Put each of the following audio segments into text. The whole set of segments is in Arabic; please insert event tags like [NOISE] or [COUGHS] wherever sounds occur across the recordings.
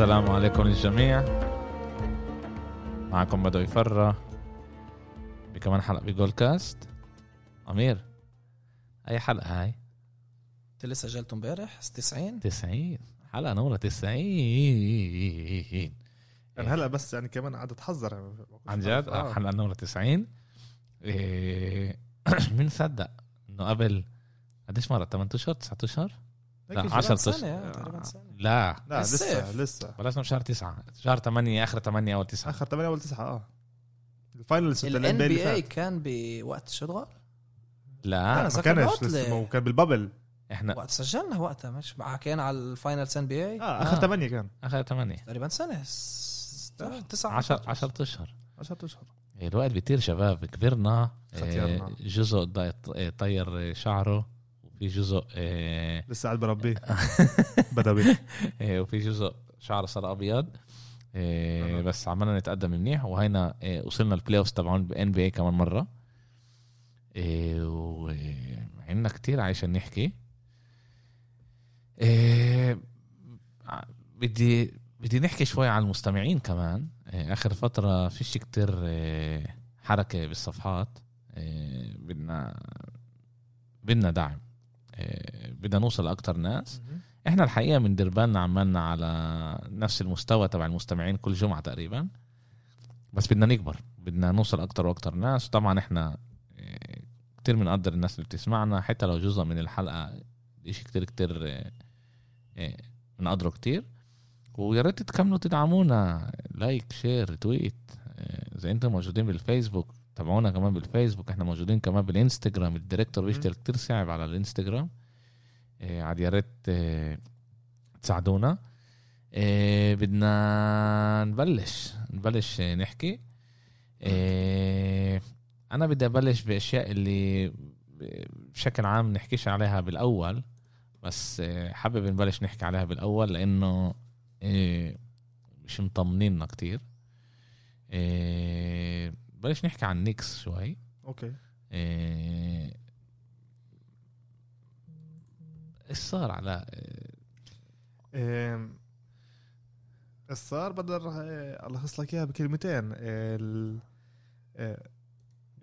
السلام عليكم للجميع. معكم بدو يفرى بكمان حلقة بجول كاست. أمير أي حلقة هاي؟ انت لسه سجلته امبارح؟ 90 90 حلقة نورة 90 يعني هلا بس يعني كمان قاعد اتحذر يعني عن جد؟ آه. حلقة نورة 90 إيه، [CLEARS THROAT] مين صدق إنه قبل قديش مرة؟ 8 أشهر؟ 9 أشهر؟ لا هيك 10 سنة آه، سنة لا. لا لسه. لسه. بلشنا بشهر 9 شهر 8 آخر 8 أول 9 آخر 8 اول 9 آه. ال finals ال ال NBA اللي NBA فات. كان بوقت شدغل لا. لا ما كانش. لسه ما كان بال bubble. إحنا وقت سجلنا وقتها مش حكينا على ال finals NBA آه آخر آه. 8 كان. آخر 8 تقريبا سنة. س- آه. تسعة. 10 10 أشهر. 10 أشهر. الوقت بيطير شباب. كبرنا ختيرنا. آه، جزء ضا- طير شعره. وفي جزء آه، لسه قاعد بربيه. [LAUGHS] بدوي آه، وفي جزء شعره صار أبيض. آه،. بس عملنا نتقدم منيح. وهينا وصلنا ال playoffs تبعون ب NBA كمان مرة. وعندنا كتير عشان نحكي. بدي بدي نحكي شوي عن المستمعين كمان. آخر فترة فيش كتير حركة بالصفحات. بدنا بدنا دعم. بدنا نوصل لأكتر ناس. إحنا الحقيقة من دير بالنا عملنا على نفس المستوى تبع المستمعين كل جمعة تقريبا. بس بدنا نكبر بدنا نوصل أكتر وأكتر ناس. طبعا إحنا آه، كتير بنقدر الناس اللي بتسمعنا. حتى لو جزء من الحلقة إشي كتير كتير آه، آه، بنقدره كتير. ويا ريت تكملوا تدعمونا. like share tweet إذا أنتم موجودين بالفيسبوك. تابعونا كمان بالفيسبوك إحنا موجودين كمان بالانستغرام ال director بيشتغل كتير صعب على الانستغرام آه، عاد يا ريت آه، تساعدونا. آه، بدنا نبلش. نبلش نحكي. أنا بدي أبلش بأشياء اللي بشكل عام نحكيش عليها بالأول بس حابب نبلش نحكي عليها بالأول لأنه مش مطمنيننا كتير. بلش نحكي عن نيكس شوي. أوكي. آه، إيش صار على آم، الصار بقدر آه، ألخص لك إياها بكلمتين. ال آه،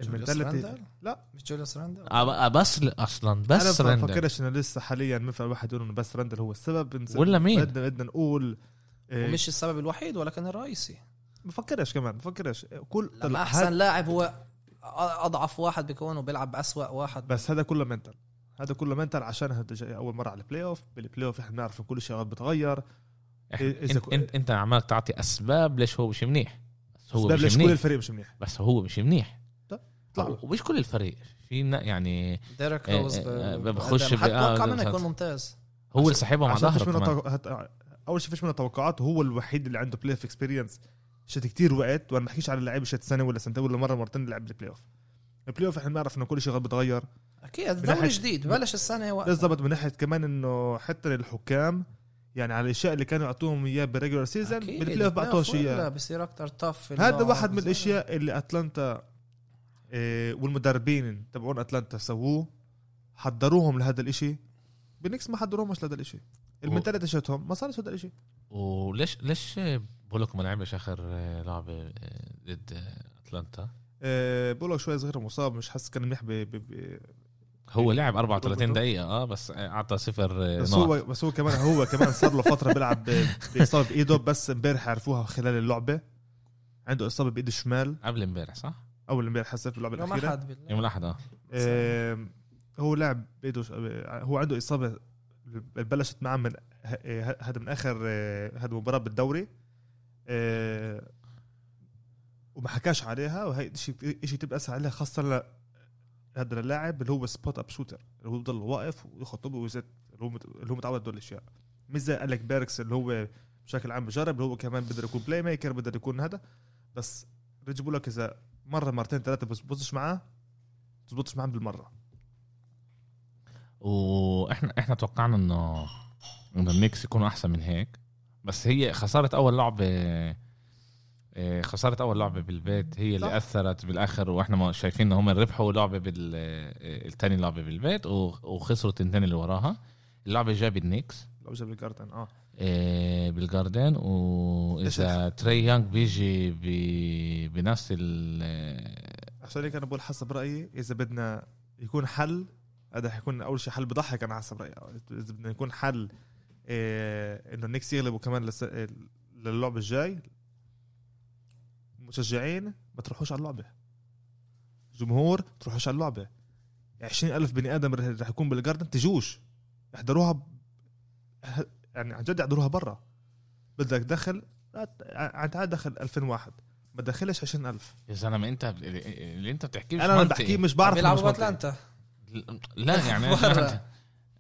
ال mentality راندل؟ لا. مش جوليوس راندل؟ آه، بس أصلا أنا بس ما رندل بفكرش إنه لسه حاليا ينفع الواحد يقول إنه بس رندل هو السبب. ولا مين؟ بدنا بدنا نقول ومش السبب الوحيد ولكن الرئيسي. بفكرش كمان بفكرش كل لما هاد- أحسن لاعب هو أضعف واحد بيكون وبيلعب بأسوأ واحد. بس هذا كله mental هذا كله mental عشان هذا جاي أول مرة على ال playoff بال playoff إحنا بنعرف كل شيء بتغير. إذا انت, انت أنت عمالك تعطي أسباب ليش هو مش منيح. بس هو أسباب مش ليش كل منيح الفريق مش منيح. بس هو مش منيح. طلع. ومش كل الفريق. في يعني ديريك إيه، روز إيه، ب- بخش ب- آه، أتوقع منه. يكون ممتاز. هو اللي سحبهم على ظهره. أول شيء فيش منه توقعات وهو الوحيد اللي عنده playoff experience شت كتير وقت وأنا بحكيش على اللعيبة شت سنة ولا سنتين ولا مرة مرتين لعب بال playoff ال playoff إحنا بنعرف إنه كل شيء بتغير. أكيد دوري جديد بلش السنة وقت بالضبط من ناحية كمان إنه حتى الحكام يعني على الأشياء اللي كانوا يعطوهم اياه بال regular season. بال playoff بعطوهش اياه بصير أكثر tough هذا واحد من الأشياء اللي أتلانتا إيه والمدربين تبعون أتلانتا سووه حضروهم لهذا الإشي. بنكس ما حضروهمش لهذا الإشي. المنتاليتي شتهم ما صارش هذا الإشي. وليش ليش بقولك ما لعبش آخر آه، لعبة آه، ضد آه، أتلانتا؟ بقول شوي صغير مصاب مش حاسس كان منيح. هو لعب 34 بالضبط. دقيقة آه بس أعطى صفر بس هو بس هو كمان هو كمان صار له فترة بيلعب ب- بإصابة بإيده بس امبارح عرفوها خلال اللعبة. عنده إصابة بإيده الشمال. قبل امبارح صح؟ أول امبارح حسيت باللعبه يوم الأخيرة. احد بال- يوم الأحد آه. هو لعب بإيده ش- هو عنده إصابة بلشت معه من ه- هذا من آخر آه، هذا مباراة بالدوري. آه، وما حكاش عليها وهي شيء شيء تبقى اسهل عليها خاصة هذا اللاعب اللي هو spot up shooter اللي هو بضل واقف ويخطب ويزت اللي هو اللي هو متعود دول الأشياء. مش زي أليك بيركس اللي هو بشكل عام بجرب اللي هو كمان بده يكون playmaker بده يكون هذا. بس رجع بقول لك إذا مرة مرتين ثلاثة بزبطش معاه بزبطش معاه بالمرة. وإحنا إحنا توقعنا إنه إنه النكس يكونوا أحسن من هيك. بس هي خسارة أول لعبه آه، خسارة أول لعبه بالبيت هي اللي صح. أثرت بالآخر وإحنا ما شايفين إن هم ربحوا لعبه بال آه، لعبه بالبيت وخسروا التنتين اللي وراها. اللعبه جاب النكس لو جاب الجاردن آه. آه، بالجاردن واذا تري يانج بيجي ب- بنفس ال عشان هيك أنا بقول حسب رأيي إذا بدنا يكون حل هذا حيكون أول شيء حل بضحك أنا حسب رأيي إذا بدنا يكون حل إيه إنه النكس يغلبوا كمان لس... إيه، للعب الجاي. المشجعين ما تروحوش على اللعبة. جمهور تروحوش على اللعبة. 20 ألف بني آدم رح يكون بالجاردن تجوش. احضروها ب... يعني عن جد احضروها برا. بدك دخل عن تعال دخل 2001 ما تدخلش 20 ألف. يا زلمة أنت اللي أنت بتحكيه مش أنا منطقي. بحكي مش بعرف بيلعبوا. بأتلانتا. لا يعني [LAUGHS]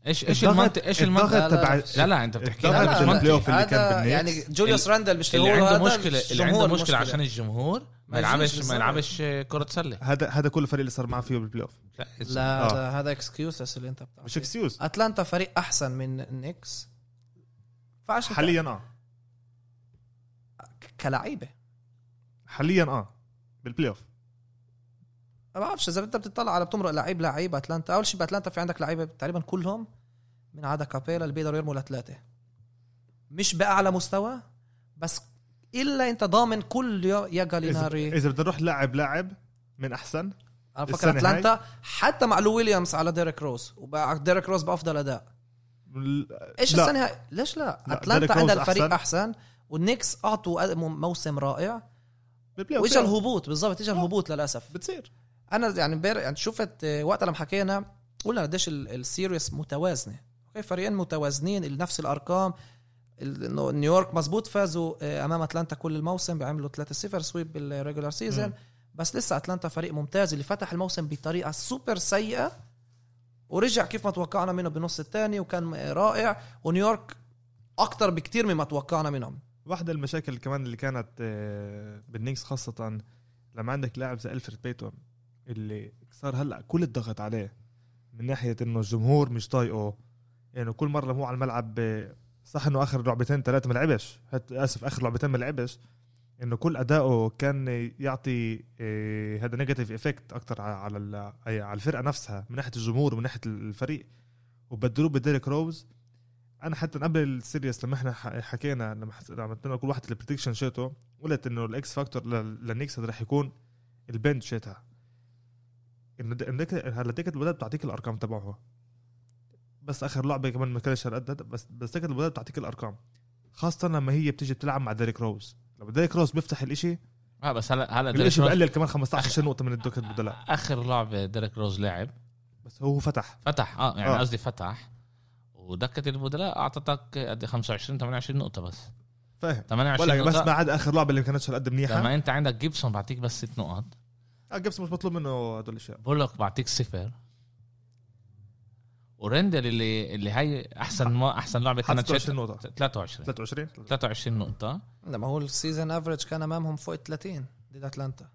إيش؟ إيش المنطق إيش الضغط المنطق لا، لا، تبع لا لا أنت بتحكي. هذا مش منطقي البلاي اوف اللي كان هذا بالنكس يعني جوليوس راندل اللي بيشتغلوا عنده مشكله اللي الجمهور عنده مشكلة. عشان الجمهور ما يلعبش ما. يلعبش كرة سله هذا هذا كل الفريق اللي صار معاه فيه بالبلاي اوف لا لا آه. هذا هذا excuses اللي أنت بتعطيه مش excuse أتلانتا فريق أحسن من النكس فعشان حاليا آه. كلعيبه حاليا آه. بال playoff ما بعرفش إذا أنت بتطلع على بتمرق لعيب لعيب أتلانتا. أول شيء بأتلانتا في عندك لعيبة تقريبا كلهم. من عدا كابيلا اللي بيقدروا يرموا لثلاثه مش بأعلى مستوى بس إلا أنت ضامن كل يا يا اذا, جاليناري. إذا بدنا نروح لاعب لاعب من أحسن أنا بفكر السنة أتلانتا حتى مع لو ويليامز على ديريك روز. وبقى ديريك روز بأفضل أداء. إيش لا. السنة هاي؟ ليش لا, لا، أتلانتا عندها الفريق أحسن. أحسن, والنكس أعطوا موسم رائع. واجا الهبوط؟ بالضبط اجى آه. الهبوط للأسف. بتصير. أنا يعني امبارح يعني شفت آه، وقت لما حكينا قلنا قديش ال- ال series متوازنة. فريقين متوازنين نفس الأرقام. نيويورك مزبوط فازوا آه، أمام أتلانتا كل الموسم بيعملوا 3-0 sweep بال regular season. بس لسه أتلانتا فريق ممتاز اللي فتح الموسم بطريقة سوبر سيئة ورجع كيف ما توقعنا منه بالنص الثاني وكان رائع. ونيويورك أكثر بكتير مما توقعنا منهم. واحدة المشاكل كمان اللي كانت آه، بالنيكس خاصة لما عندك لاعب زي إلفريد بيتون اللي صار هلأ كل الضغط عليه من ناحية إنه الجمهور مش طايقه. يعني كل مرة مو على الملعب صح إنه آخر لعبتين ثلاثة ما لعبش. آسف آخر لعبتين ما لعبش. إنه كل أداؤه كان يعطي آه، هذا negative effect أكثر على على الفرقة نفسها من ناحية الجمهور ومن ناحية الفريق. وبدلوه بديريك روز أنا حتى قبل ال series لما إحنا حكينا لما عملنا كل واحد ال prediction شيته قلت إنه ال X factor للنيكس رح يكون ال bench تبعها. إنه هلا ديك البدايه بتعطيك الأرقام تبعه. بس آخر لعبة كمان ما كانش هالقد بس بس ديك البداية بتعطيك الأرقام. خاصة لما هي بتيجي بتلعب مع ديريك روز. لما ديريك روز بيفتح الإشي آه بس هلا هلا ديريك روز بقلل كمان 15 نقطة من الدكة البدلاء. آخر لعبة ديريك روز لعب. بس هو فتح. فتح آه يعني آه. قصدي فتح. ودكة البدلاء أعطتك قد إيه؟ 25 28 نقطة بس. فاهم. 28 ولا بس نقطة. ما عدا آخر لعبة اللي ما كانتش هالقد منيحة. لما أنت عندك جيبسون بعطيك بس ست نقط آه، جيبس مش مطلوب منه هدول الأشياء. بولوك بعطيك صفر. وريندل اللي اللي هي أحسن ما أحسن لعبة كانت 26 نقطة. 23 23 23 نقطة. لما هو ال season average كان أمامهم فوق ال 30 ضد أتلانتا.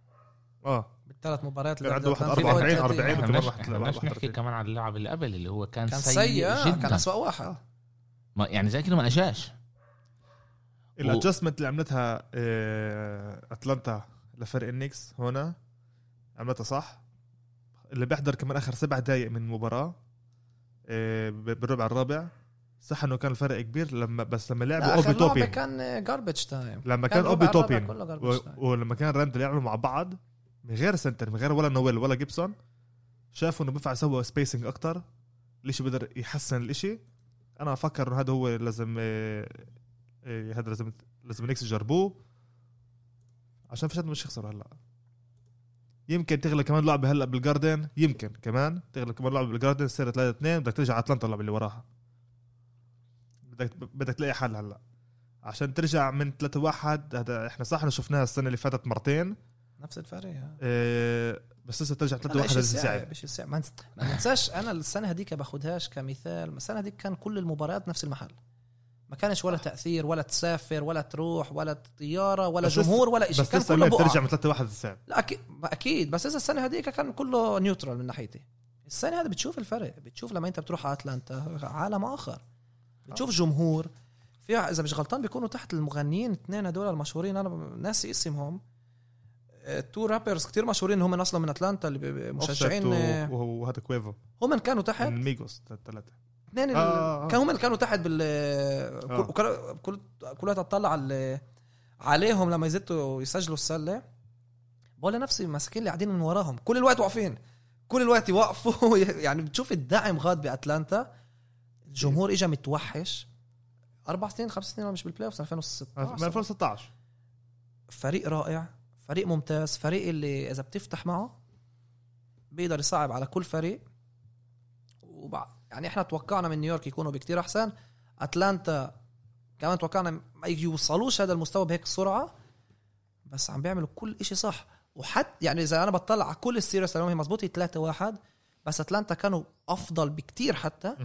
آه. بالثلاث مباريات كان عنده واحد أتلانتا. فوق ال 44 30. 40 إحنا وكمان مش واحد إحنا واحد مش نحكي 31. كمان عن اللاعب اللي قبل اللي هو كان, كان سيء, سيء آه، جدا. كان اسوء واحد. ما يعني زي كده ما اجاش ال adjustment اللي عملتها آه، أتلانتا لفريق النكس هنا عملتها صح. اللي بيحضر كمان آخر سبع دقائق من المباراه آه، بالربع الرابع. صح إنه كان الفرق كبير لما بس لما لعبوا أوبي توبين. كان garbage time لما كان اوبي ربع الرابع توبين. و-. ولما كان راندل يلعبوا مع بعض من غير center من غير ولا نويل ولا جيبسون شافوا إنه بينفع يسووا spacing أكتر. الإشي بقدر يحسن الإشي. أنا أفكر إنه هذا هو لازم آه، آه، هذا لازم لازم نكس يجربوه عشان فيش حد مش يخسروا هلا يمكن تغلب كمان لعبة هلأ بالجاردن يمكن كمان تغلب كمان لعبة بالجاردن تصير 3 2 بدك ترجع على اتلانتا اللعبة اللي وراها. بدك بدك تلاقي حل هلأ. عشان ترجع من 3 1 هذا إحنا صح إنه شفناها السنة اللي فاتت مرتين. نفس الفريق. آه بس لسه ترجع 3 1 لا، لازم شيء صعب صعب ما نس- ما ننساش أنا السنة هذيك باخدهاش كمثال السنة هذيك كان كل المباريات نفس المحل. ما كانش ولا تأثير ولا تسافر ولا تروح ولا طيارة ولا بس جمهور ولا شيء بس كان كله بالبابل ترجع من 3 1 صعب لا أكيد أكيد. بس إذا السنة هذيك كان كله neutral من ناحيتي. السنة هذه بتشوف الفرق. بتشوف لما أنت بتروح على أتلانتا عالم آخر. بتشوف جمهور. في إذا مش غلطان بيكونوا تحت المغنيين اثنين هدول المشهورين. أنا ناسي اسمهم. آه، تو rappers كتير مشهورين. هم أصلا من أتلانتا اللي مشجعين آه، وهذا Quavo هم كانوا تحت؟ من ميغوس ثلاثة اثنين ال- آه، آه، آه. كانوا هم اللي كانوا تحت بال آه. كل كل على عليهم لما يزتوا يسجلوا السلة. بقول لنفسي مساكين اللي قاعدين من وراهم. كل الوقت واقفين. كل الوقت يوقفوا. [LAUGHS] يعني بتشوف الدعم غاد بأتلانتا. الجمهور اجى متوحش. أربع سنين خمس سنين مش بال playoff من 2016 2016 فريق رائع. فريق ممتاز. فريق اللي إذا بتفتح معه بيقدر يصعب على كل فريق. وبع... يعني إحنا توقعنا من نيويورك يكونوا بكتير أحسن. أتلانتا كمان توقعنا ما يوصلوش هذا المستوى بهيك السرعة بس عم بيعملوا كل إشي صح. وحتى يعني إذا أنا بطلع على كل ال series اللي هي مزبوطه 3 1 بس أتلانتا كانوا أفضل بكتير حتى.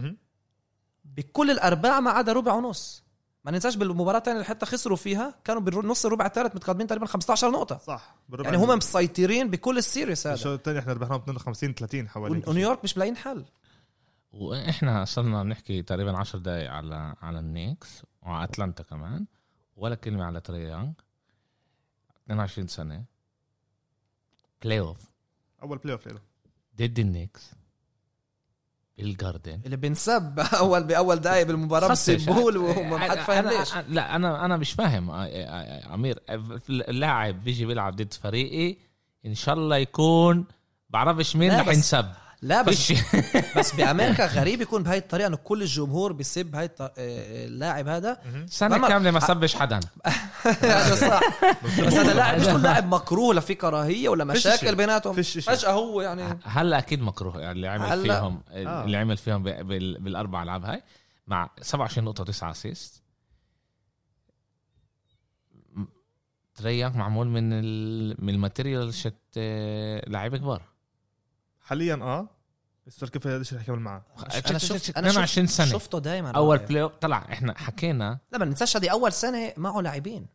بكل الأرباع ما عدا ربع ونص. ما ننساش بالمباراة الثانية اللي حتى خسروا فيها كانوا بالنص الربع الثالث متقدمين تقريبا 15 نقطة. صح يعني هم مسيطرين بكل ال series هذا. الشوط الثاني إحنا ربحناهم 52 30 حوالي. ونيويورك مش ملاقيين حل. وإحنا صرنا بنحكي تقريبا 10 دقائق على على النيكس وعلى اتلانتا كمان ولا كلمة على Trae Young 22 سنة. playoff أول playoff له ضد النيكس. بال Garden اللي بنسب [LAUGHS] اول بأول دقائق بالمباراة خصش. بسبوه وما حد فاهم أنا- ليش. أنا- لا أنا أنا مش فاهم. أمير اللاعب بيجي بيلعب ضد فريقي إن شاء الله يكون بعرفش مين رح ينسب. لا بس [LAUGHS] بس بأمريكا [LAUGHS] غريب يكون بهاي الطريقة إنه كل الجمهور بيسب هاي الط- آه، اللاعب هذا سنة لما- كاملة ما سبش حدا هذا [LAUGHS] صح بس هذا لاعب مش كل لاعب مكروه لا في كراهية ولا مشاكل. بيناتهم. فجأة هو يعني هلا أكيد مكروه يعني اللي عمل. فيهم آه. اللي عمل فيهم بالأربع ألعاب هاي مع 27 نقطة 9 اسيست Trae Young معمول من ال... من ال material شت آه، لعيبة كبار حاليا آه. بس كيف هذا الشيء رح يكمل معه أنا شفت أنا 22 شفت سنة. شفته دائما أول بلاي أوف طلع إحنا حكينا. لا ما ننساش هذه أول سنة معه لاعبين.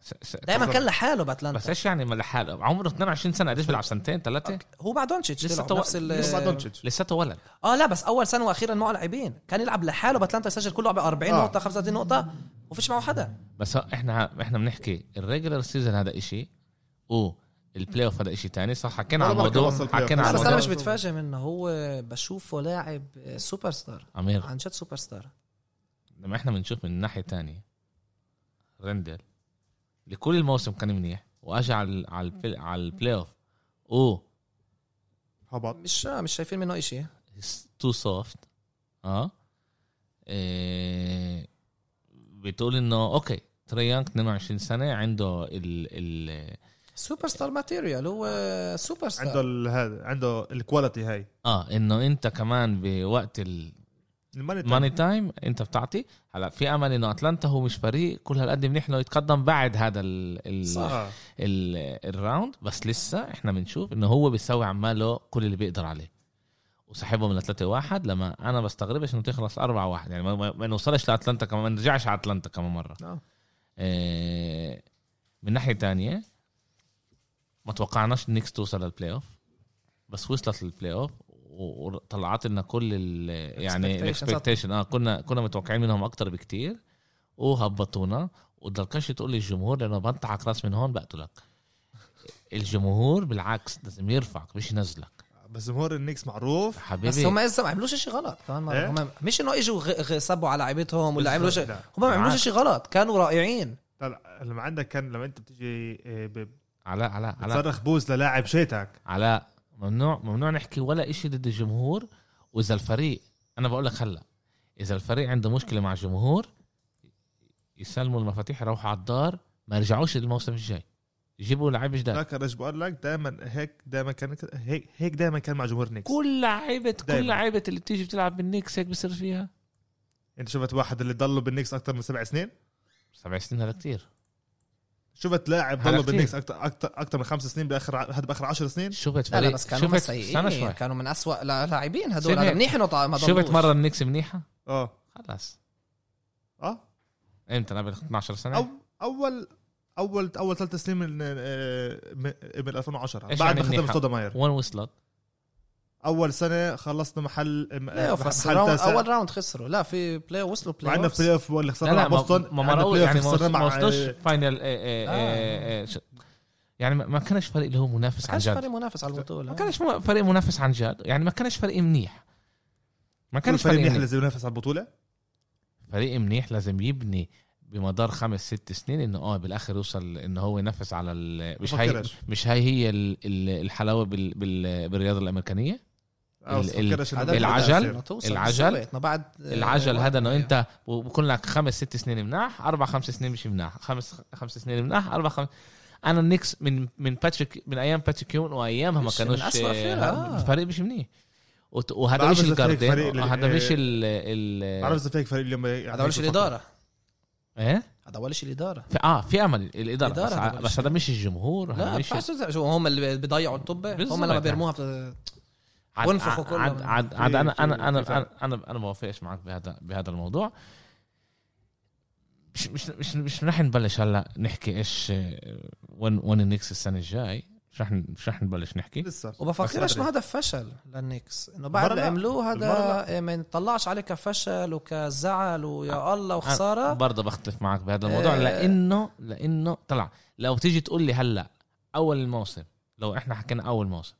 دائما. كان لحاله بس باتلانتا إيش يعني ما لحاله؟ عمره 22 سنة قديش بيلعب سنتين ثلاثة؟ هو مع دونتشيتش لسه لسه تو- نفس لسه دونتشيتش. لساته ولد. آه لا بس أول سنة وأخيرا معه لاعبين. كان يلعب لحاله بأتلانتا يسجل كل لعبه 40 آه. نقطة 35 نقطة وفيش معه حدا. بس إحنا إحنا بنحكي ال regular season هذا إشي وال playoff هذا إشي تاني. صح حكينا على الموضوع ال play. حكينا على بس أنا مش متفاجئ منه هو بشوفه لاعب سوبر ستار أمير. عن جد سوبر ستار لما إحنا بنشوف من الناحيه الثانية رندل لكل الموسم كان منيح واجى على على ال pl- على ال playoff أو. هبط. مش آه، مش شايفين منه إشي. too soft آه. إيه. بتقول إنه okay Trae Young 22 سنة عنده ال ال superstar material هو سوبر ستار عنده ال- هذا عنده ال quality هاي. آه إنه أنت كمان بوقت ال money ال money time أنت بتعطي. هلا في أمل إنه أتلانتا هو مش فريق. كل هالقد منيح إنه يتقدم بعد هذا ال ال صح. آه. ال ال round بس لسه إحنا بنشوف إنه هو بيسوي عماله كل اللي بيقدر عليه. وسحبهم من 3 1 لما أنا بستغربش إنه تخلص 4 1 يعني ما, نوصلش لأتلانتا كمان. ما نرجعش على أتلانتا كمان مرة. آه. إيه من ناحية تانية ما توقعناش النكس توصل لل playoff بس وصلت لل playoff وطلعت لنا كل ال يعني. ال expectation آه كنا كنا متوقعين منهم أكتر بكتير وهبطونا وتضلكش تقول لي الجمهور لأنه بنطحك رأس من هون بقتلك الجمهور بالعكس لازم يرفعك مش ينزلك بس جمهور النكس معروف حبيبي بس هم اذا ما عملوش شيء غلط كمان. إيه؟ هم مش إنه إجوا صبوا على لعيبتهم ولا عملوا شيء لا. هم ما عملوش. شيء غلط كانوا رائعين لا لا لما عندك كان لما أنت بتيجي آه، ب- علاء علاء علاء. بتصرخ بوز للاعب شيتك. علاء ممنوع ممنوع نحكي ولا إشي ضد الجمهور. وإذا الفريق أنا بقول لك هلأ إذا الفريق عنده مشكلة مع الجمهور يسلموا المفاتيح يروحوا على الدار ما يرجعوش الموسم الجاي. يجيبوا لعيب جداد. فاكر إيش بقول لك دائما هيك دائما كان هيك هيك دائما كان مع جمهور النكس كل لعيبة كل. لعيبة اللي بتيجي بتلعب بالنيكس هيك بصير فيها. أنت شفت واحد اللي ضله بالنكس أكثر من سبع سنين؟ سبع سنين هذا كتير. شفت لاعب كتير. بالنكس أكثر أكثر أكثر من خمس سنين بآخر هذا باخر 10 سنين؟ شفت لا فريق لا بس كانوا شفت سيئين شوي. كانوا من أسوأ لا- لاعبين هذا منيح إنه ما شفت. مرة النيكس منيحة؟ آه. خلاص. آه. إمتى؟ قبل 12 سنة؟ أو اول اول أول ثلاث سنين من آه، من من 2010 إيش بعد يعني ما منيحة؟ ستودا ماير وين وصلت أول سنة خلصنا محل بلاي اوف محل تاسع. أول راوند خسروا. لا في بلاي وصلوا بلاي اوف بلاي اوف اللي خسرنا مع ما بوسطن. ما عندنا مرقوا يعني اوف ما خسرنا ما وصلوش آه، فاينل إيه إيه ش- يعني ما ما كانش فريق اللي هو منافس ما عن كانش جد. فريق منافس على البطولة. ما كانش فريق منافس عن جد. يعني ما كانش فريق منيح. ما كانش فريق منيح زي ينافس على البطولة؟ فريق منيح لازم يبني بمدار خمس ست سنين إنه آه بالآخر يوصل إنه هو ينافس على ال- مش هي. مش هاي هي ال- الحلاوة بال بال بالرياضة الأمريكانية؟ العجل- توصل العجل-. ما بعد العجل آه، هذا إنه أنت بكون لك خمس ست سنين مناح أربع خمس سنين مش مناح خمس خمس سنين مناح أربع خمس أنا النكس من من باتريك من أيام باتريك يون وأيامها ما مش كانوش آه. الفريق مش منيح وهذا مش فريق الجاردين وهذا مش آه، ال ال بعرف إذا فيك فريق اليوم هذا بفكر. الإدارة إيه هذا اول شيء الإدارة في آه في أمل الإدارة الإدارة بس, هذا بس. هذا مش الجمهور لا هذا مش. شو هم اللي بيضيعوا الطبه هم لما. بيرموها عاد وانفخوا كلهم. عاد عاد, أنا في- أنا أنا. أنا أنا بوافقش معك بهذا بهذا الموضوع مش مش مش مش رح نبلش هلا نحكي إيش وين وين النكس السنة الجاي مش رح مش رح نبلش نحكي لسه وبفكرش انه هذا فشل للنيكس إنه بعد اللي لا. عملوه هذا ما يطلعش عليه كفشل وكزعل ويا الله وخسارة برضه بختلف معك بهذا الموضوع آه. لأنه لأنه طلع لو تيجي تقول لي هلا أول الموسم لو إحنا حكينا أول موسم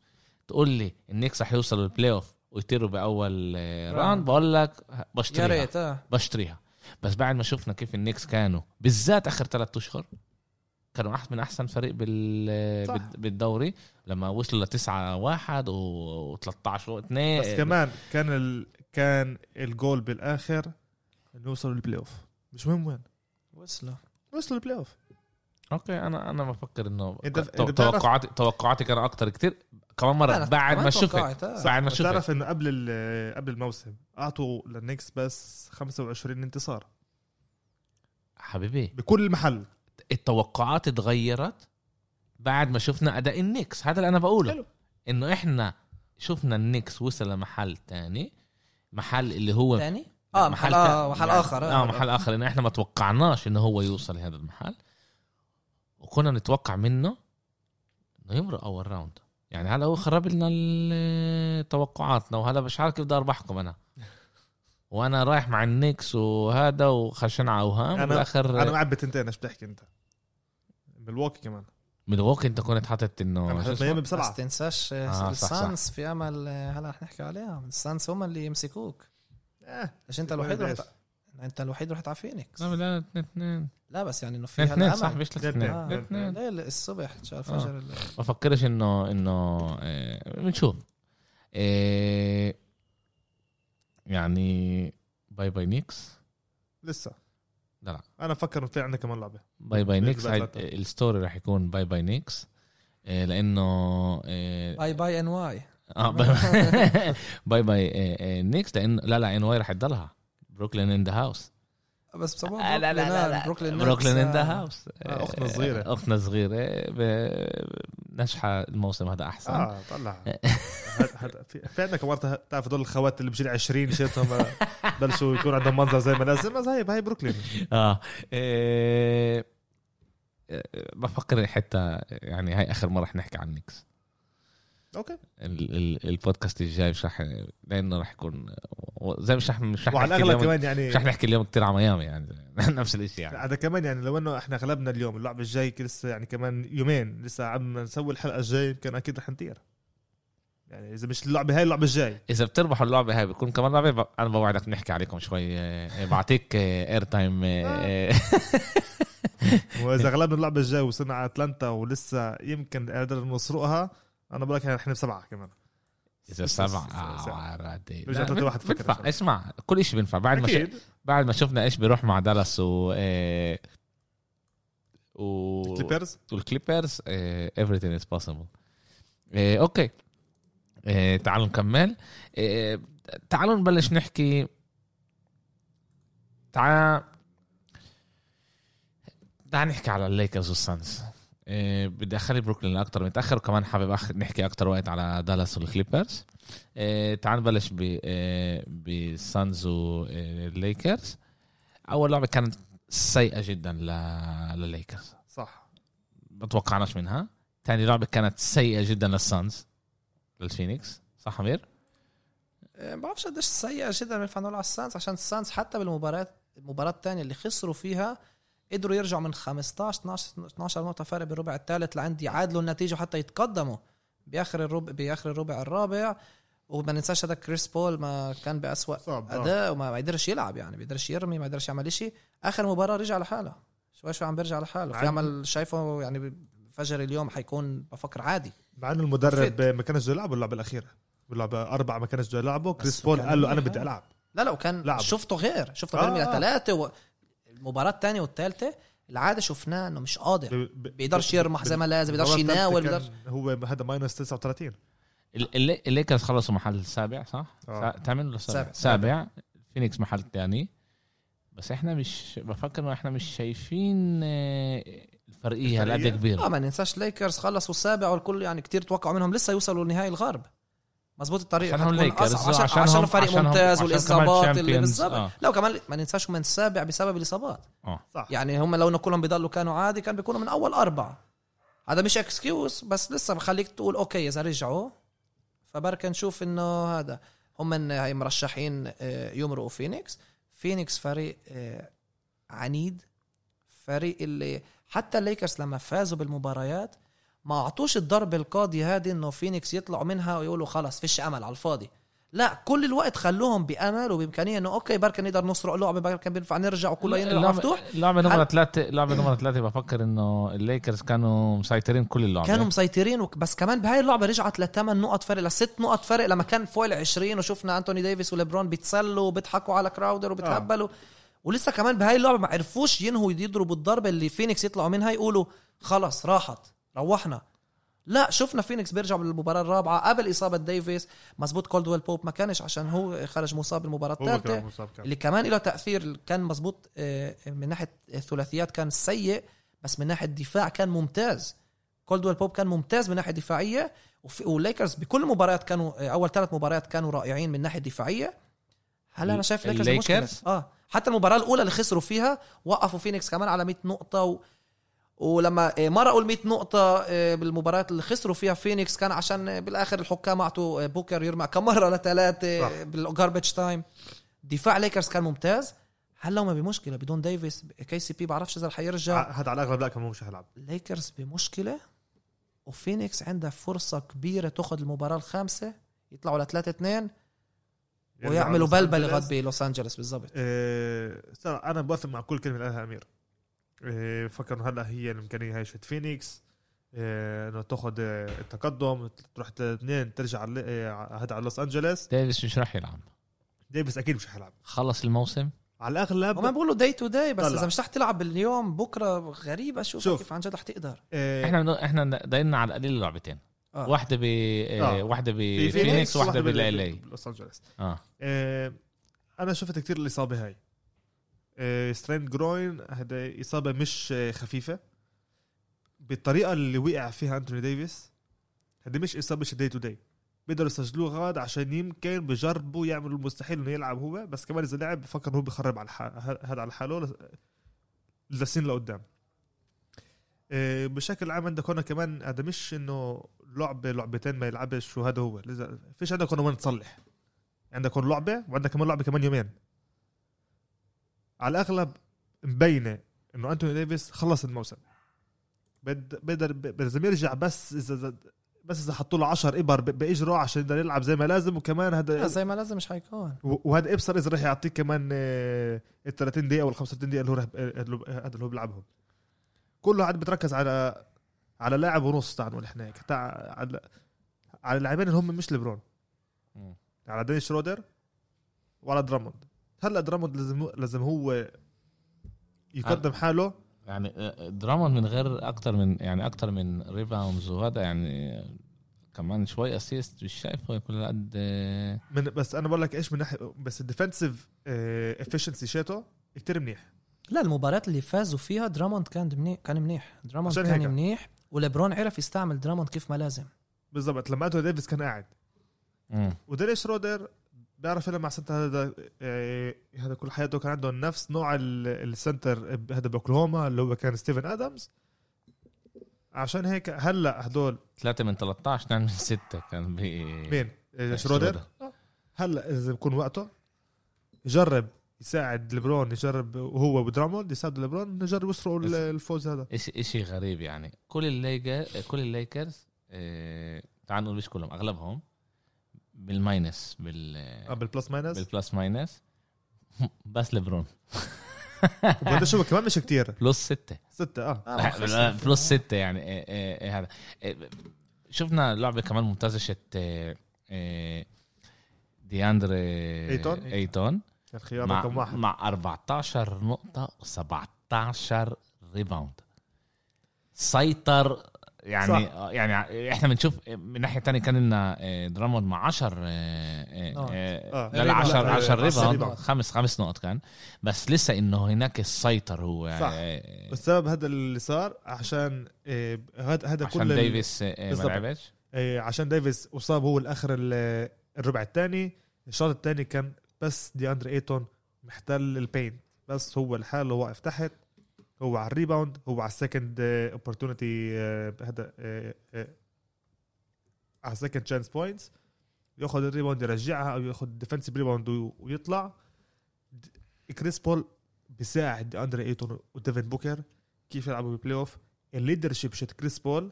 تقول لي النكس رح يوصلوا ال playoff ويطيروا بأول آه، round. بقول لك يا بشتريها ريت آه. بشتريها. بس بعد ما شفنا كيف النكس كانوا بالذات آخر ثلاث أشهر كانوا أحد من أحسن فريق بال صح. بالدوري لما وصلوا لتسعة واحد و 13 2 بس كمان كان ال... كان الجول بالآخر إنه يوصلوا البلاي اوف مش مهم وين. وصلوا. وصلوا ال playoff okay أنا أنا بفكر إنه أنت- تو- أنت بتعرف- توقعاتي توقعاتي كانوا أكتر كتير. كمان مرة بعد ما شفت. بعد ما شفت. تعرف انه قبل ال- قبل الموسم أعطوا للنكس بس 25 انتصار. حبيبي. بكل محل. التوقعات اتغيرت بعد ما شفنا أداء النكس هذا اللي أنا بقوله. حلو. إنه إحنا شفنا النكس وصل لمحل تاني. محل اللي هو تاني؟ آه محل آه محل يعني- آخر. آه محل آخر. ان إحنا ما توقعناش إنه هو يوصل لهذا المحل. وكنا نتوقع منه إنه يمرق أول راوند يعني هلا هو خرب لنا توقعاتنا وهلا مش عارف كيف بدي اربحكم أنا [LAUGHS] وأنا رايح مع النكس وهذا وخشن على أوهام أنا- بالاخر أنا معبي تنتين إيش بتحكي أنت ملواكي كمان ملواكي أنت كنت حاطط إنه أنا اسمه؟ ميامي بس بسبعه تنساش آه،. السانس في أمل آه، هلا رح نحكي عليها السانس هم اللي يمسكوك آه. ليش أنت الوحيد ليش؟ رحت انت الوحيد رحت على فينيكس. لا لا اثنين اثنين لا بس يعني إنه في اثنين صح مش اثنين. اثنين آه. ليل الصبح شهر الفجر بفكرش إنه إنه آه، بنشوف. آه، يعني bye bye Knicks لسه. لا، لا. أنا بفكر إنه في عندنا كمان لعبة. bye bye Knicks. ال story راح يكون bye bye Knicks آه، لأنه آه، باي باي NY آه باي باي باي آه، آه، نيكس لأنه لا لا ان واي راح تضلها بروكلين in the house بس بسموه آه، لا لا لا لا. بروكلين بروكلين in the آه. house آه، أختنا الصغيرة. اختنا الصغيره ب- نجحة الموسم هذا أحسن. آه طلع. في عندنا كمان تعرف هدول الخوات اللي بشيل 20 شيتهم بلشوا يكون عندهم منظر زي ما لازم بس هاي هاي بروكلين آه إيه... إيه، بفكر حتى يعني هاي آخر مرة رح نحكي عن نيكس okay. ال- ال- البودكاست الجاي مش رح لأنه رح يكون زي مش رح مش رح وعلى نحكي الأغلب اليوم كمان يعني مش رح نحكي اليوم كثير على ميامي يعني [LAUGHS] نفس الشيء يعني. هذا كمان يعني لو إنه إحنا غلبنا اليوم اللعبة الجاي لسه يعني كمان يومين لسه عم نسوي الحلقة الجاي يمكن أكيد رح نطير. يعني إذا مش اللعبة هاي اللعبة الجاي. إذا بتربحوا اللعبة هاي بيكون كمان لعبه ب- أنا بوعدك نحكي عليكم شوي إيه، بعطيك air time [LAUGHS] وإذا غلبنا اللعبة الجاي وصلنا على أتلانتا ولسه يمكن قادر نسرقها أنا بقول لك إحنا بسبعة كمان. إذا سبع سبعة. رادي. رجعت واحد فكر. اسمع كل شيء بينفع. بعد ما ش... بعد ما شفنا إيش بيروح مع دالاس و آه، و كليبرز والكليبرز آه، everything is possible. آه، okay. تعالوا نكمل. تعالوا نبلش نحكي. تعال تعال نحكي على الليكرز والسانز. آه، بدي أخلي بروكلين أكتر متأخر وكمان حابب أخ... نحكي أكتر وقت على دالاس والكليبرز. آه، تعال نبلش ب آه، بالسانز والليكرز أول لعبة كانت سيئة جدا ل- للليكرز. صح. ما توقعناش منها. تاني لعبة كانت سيئة جدا للسانز للفينيكس. صح أمير؟ ما بعرفش قديش سيئة جدا بينفع نقول على السانز عشان السانز حتى بالمباراة المباراة الثانية اللي خسروا فيها قدروا يرجعوا من 15 12 12 نقطة فرق بالربع الثالث لعند يعادلوا النتيجة وحتى يتقدموا بآخر الربع بآخر الربع الرابع وما ننساش هذا كريس بول ما كان بأسوأ آه. أداء وما ما قدرش يلعب يعني بيقدرش يرمي ما قدرش يعمل شيء آخر مباراة رجع لحاله شوي شوي عم بيرجع لحاله في عمل شايفه يعني فجر اليوم حيكون بفكر عادي مع انه المدرب. ما كانش بده يلعب باللعبة الأخيرة باللعبة أربعة ما كانش بده يلعبه كريس بول قال له أنا منيح. بدي ألعب لا لا وكان لعب. شفته غير شفته آه، غير من آه. ثلاثة و... المباراه الثانية والثالثه العادة شفناه إنه مش قادر بيقدرش يرمح زي ما لازم بيقدرش يناول بيقدرش هو هذا minus 39 ال- اللي- الليكرز خلصوا محل سابع صح؟ آه. ثامن ولا سابع؟ سابع. سابع فينيكس محل ثاني بس إحنا مش بفكر إنه إحنا مش شايفين آه، الفرقية هالقد الفرقية؟ آه كبيرة ما ننساش ليكرز خلصوا السابع والكل يعني كتير توقعوا منهم لسه يوصلوا لنهائي الغرب مزبوط الطريقة عشانهم حتكون ليكرز. عشان وعشانهم- عشان فريق عشانهم- ممتاز عشان والإصابات كمان اللي. بالظبط آه. لا وكمان ما ننساش هم السابع بسبب الإصابات. آه. صح. يعني هم لو انه كلهم بيضلوا كانوا عادي كان بيكونوا من أول أربعة. هذا مش excuse بس لسه بخليك تقول okay إذا رجعوا فبركة نشوف إنه هذا. هم من هاي مرشحين آه، يمرقوا فينيكس. فينيكس فريق آه، عنيد. فريق اللي حتى الليكرز لما فازوا بالمباريات ما اعطوش الضربه القاضيه هذه انه فينيكس يطلعوا منها ويقولوا خلص فيش امل على الفاضي. لا كل الوقت خلوهم بامل وبامكانية انه okay بركة نقدر نسرق لعبة بركة بينفع نرجع وكله ينرجع مفتوح. اللعبه نمرة هل- ثلاثة اللعبة نمرة ثلاثة بفكر إنه الليكرز كانوا مسيطرين كل اللعبة. كانوا مسيطرين بس كمان بهاي اللعبة رجعت لثمان نقط فرق لست نقط فرق لما كان فوق ال 20 وشفنا أنتوني ديفيس وليبرون بيتسلوا وبيضحكوا على كراودر وبتهبلوا ولسه كمان بهاي اللعبة ما عرفوش ينهوا يضربوا الضربه اللي فينيكس يطلعوا منها يقولوا خلص راحت. روحنا. لا شفنا فينيكس بيرجع بالمباراه الرابعة قبل إصابة ديفيس. مزبوط كولدويل بوب ما كانش عشان هو خرج مصاب بالمباراة هو كان الثالثة. اللي كمان له تأثير كان مزبوط آه، من ناحية الثلاثيات كان سيء بس من ناحية الدفاع كان ممتاز. كولدويل بوب كان ممتاز من ناحية دفاعية وفي- والليكرز بكل المباريات كانوا آه، أول ثلاث مباريات كانوا رائعين من ناحية دفاعية. هلا أنا شايف ليكرز الليكرز؟ مشكلة. آه حتى المباراة الأولى اللي خسروا فيها وقفوا فينيكس كمان على 100 نقطة و... ولما آه، مرقوا ال 100 نقطة آه، بالمباريات اللي خسروا فيها فينيكس كان عشان آه، بالآخر الحكام أعطوا بوكر يرمى كم مرة؟ لثلاثة. بال garbage time دفاع ليكرز كان ممتاز. هلا هم بمشكلة بدون ديفيس KCP؟ بعرفش إذا حيرجع ع- هذا على الأغلب لا كمان مش هيلعب ليكرز بمشكلة؟ وفينيكس عندها فرصة كبيرة تاخذ المباراة الخامسة يطلعوا ل 3 2 يعني ويعملوا أنجلوس. غد بلوس انجلوس بالضبط. صراحة أنا بوافق مع كل كلمة قالها أمير. آه، انه هلا هي الإمكانية هاي شت فينيكس آه، إنه تاخذ آه، التقدم تروح اثنين ترجع على هذا على لوس أنجلوس. ديفيس مش راح يلعب. ديفيس أكيد مش حيلعب خلص الموسم. على الأغلب هما بيقولوا day to day بس. إذا مش رح تلعب اليوم بكرة غريبة. أشوف شوف. كيف عن جد رح تقدر. آه، إحنا بنو- إحنا دايرنا على القليل لعبتين آه. واحدة ب آه. واحدة في بفينيكس وواحده بال- بالال بلوس أنجلوس. آه. آه، أنا شفت كتير الإصابة هاي. آه، strain groin هذا إصابة مش آه، خفيفة. بالطريقة اللي وقع فيها أنتوني ديفيس هذه مش إصابة day to day بيقدروا يسجلوه غاد عشان يمكن بجربوا يعملوا المستحيل إنه يلعب هو بس كمان إذا لعب بفكر إنه هو بيخرب على هذا على حاله لس- لسنين لقدام. آه، بشكل عام عندك هون كمان هذا مش إنه لعبة لعبتين ما يلعبش وهذا هو. فيش عندك هون وين تصلح. عندك هون لعبة وعندك كمان لعبة كمان يومين. على الأغلب مبينة إنه أنتوني ديفيس خلص الموسم. بد- بقدر لازم يرجع بس إذا بس إذا حطوا له 10 إبر بإجره عشان يقدر يلعب زي ما لازم وكمان لا هذا زي ما لازم مش حيكون وهذا ابصر إذا راح يعطيك كمان آه، ال 30 دقيقة وال 35 دقيقة اللي هو رح- هذا اللي هو بيلعبهم. كله عاد بتركز على على لاعب ونص تعال نقول إحنا هيك. تاع على على اللاعبين اللي هم مش ليبرون. مم. على دينيس شرودر وعلى دراموند. هلا دراموند لازم لازم هو يقدم حاله. يعني آه، درامون من غير أكتر من يعني أكتر من rebounds وهذا يعني كمان شوي assist مش شايفه كل قد من بس أنا بقول لك إيش من ناحيه بس ال defensive efficiency شاته كتير منيح. لا المباريات اللي فازوا فيها دراموند كان منيح كان منيح. دراموند كان هيك. منيح وليبرون عرف يستعمل دراموند كيف ما لازم. بالضبط لما أنتوني ديفيس كان قاعد. مم. شرودر بيعرف يلعب مع center هذا آه، هذا كل حياته كان عنده نفس نوع ال- ال center هذا باوكلاهوما اللي هو كان ستيفن ادمز عشان هيك هلا هدول ثلاثة من 13 اثنين من ستة كان ب مين؟ آه، شرودر؟ هلا إذا بكون وقته يجرب يساعد ليبرون يجرب وهو ودراموند يساعدوا ليبرون يسرقوا ال- الفوز هذا. إشي إشي غريب يعني. كل الليكر كل الليكرز آه، تعال نقول مش كلهم أغلبهم بال minus بال آه بال plus minus؟ بال plus minus. [LAUGHS] بس لبرون وقديش هو كمان مش كتير. plus ستة. ستة آه. آه،. plus ستة. يعني إيه إيه إيه هذا. إيه شفنا لعبة كمان ممتازة شت دياندري أيتون؟ أيتون. كان خيار مع, رقم واحد. مع 14 نقطة و17 rebound سيطر يعني صح. يعني إحنا بنشوف من ناحية تانية كان لنا آه، دراموند مع 10 آه،. آه. لا لا 10 لا، 10 عشر rebound. خمس خمس نقط كان بس لسه إنه هناك المسيطر هو صح. آه، والسبب هذا اللي صار عشان آه، هذا هذا عشان كل ال- ديفيس آه، ما. لعبش آه، عشان ديفيس اصاب هو الآخر ال- الربع الثاني الشوط الثاني كان بس دياندري إيتون محتل البين بس هو لحاله واقف تحت هو على ال rebound هو على ال second opportunity هذا آه، آه، على ال second chance points ياخذ ال rebound يرجعها أو ياخذ defensive rebound ويطلع. كريس بول بيساعد أندري إيتون وديفن بوكر كيف يلعبوا بال playoff ال leadership شت كريس بول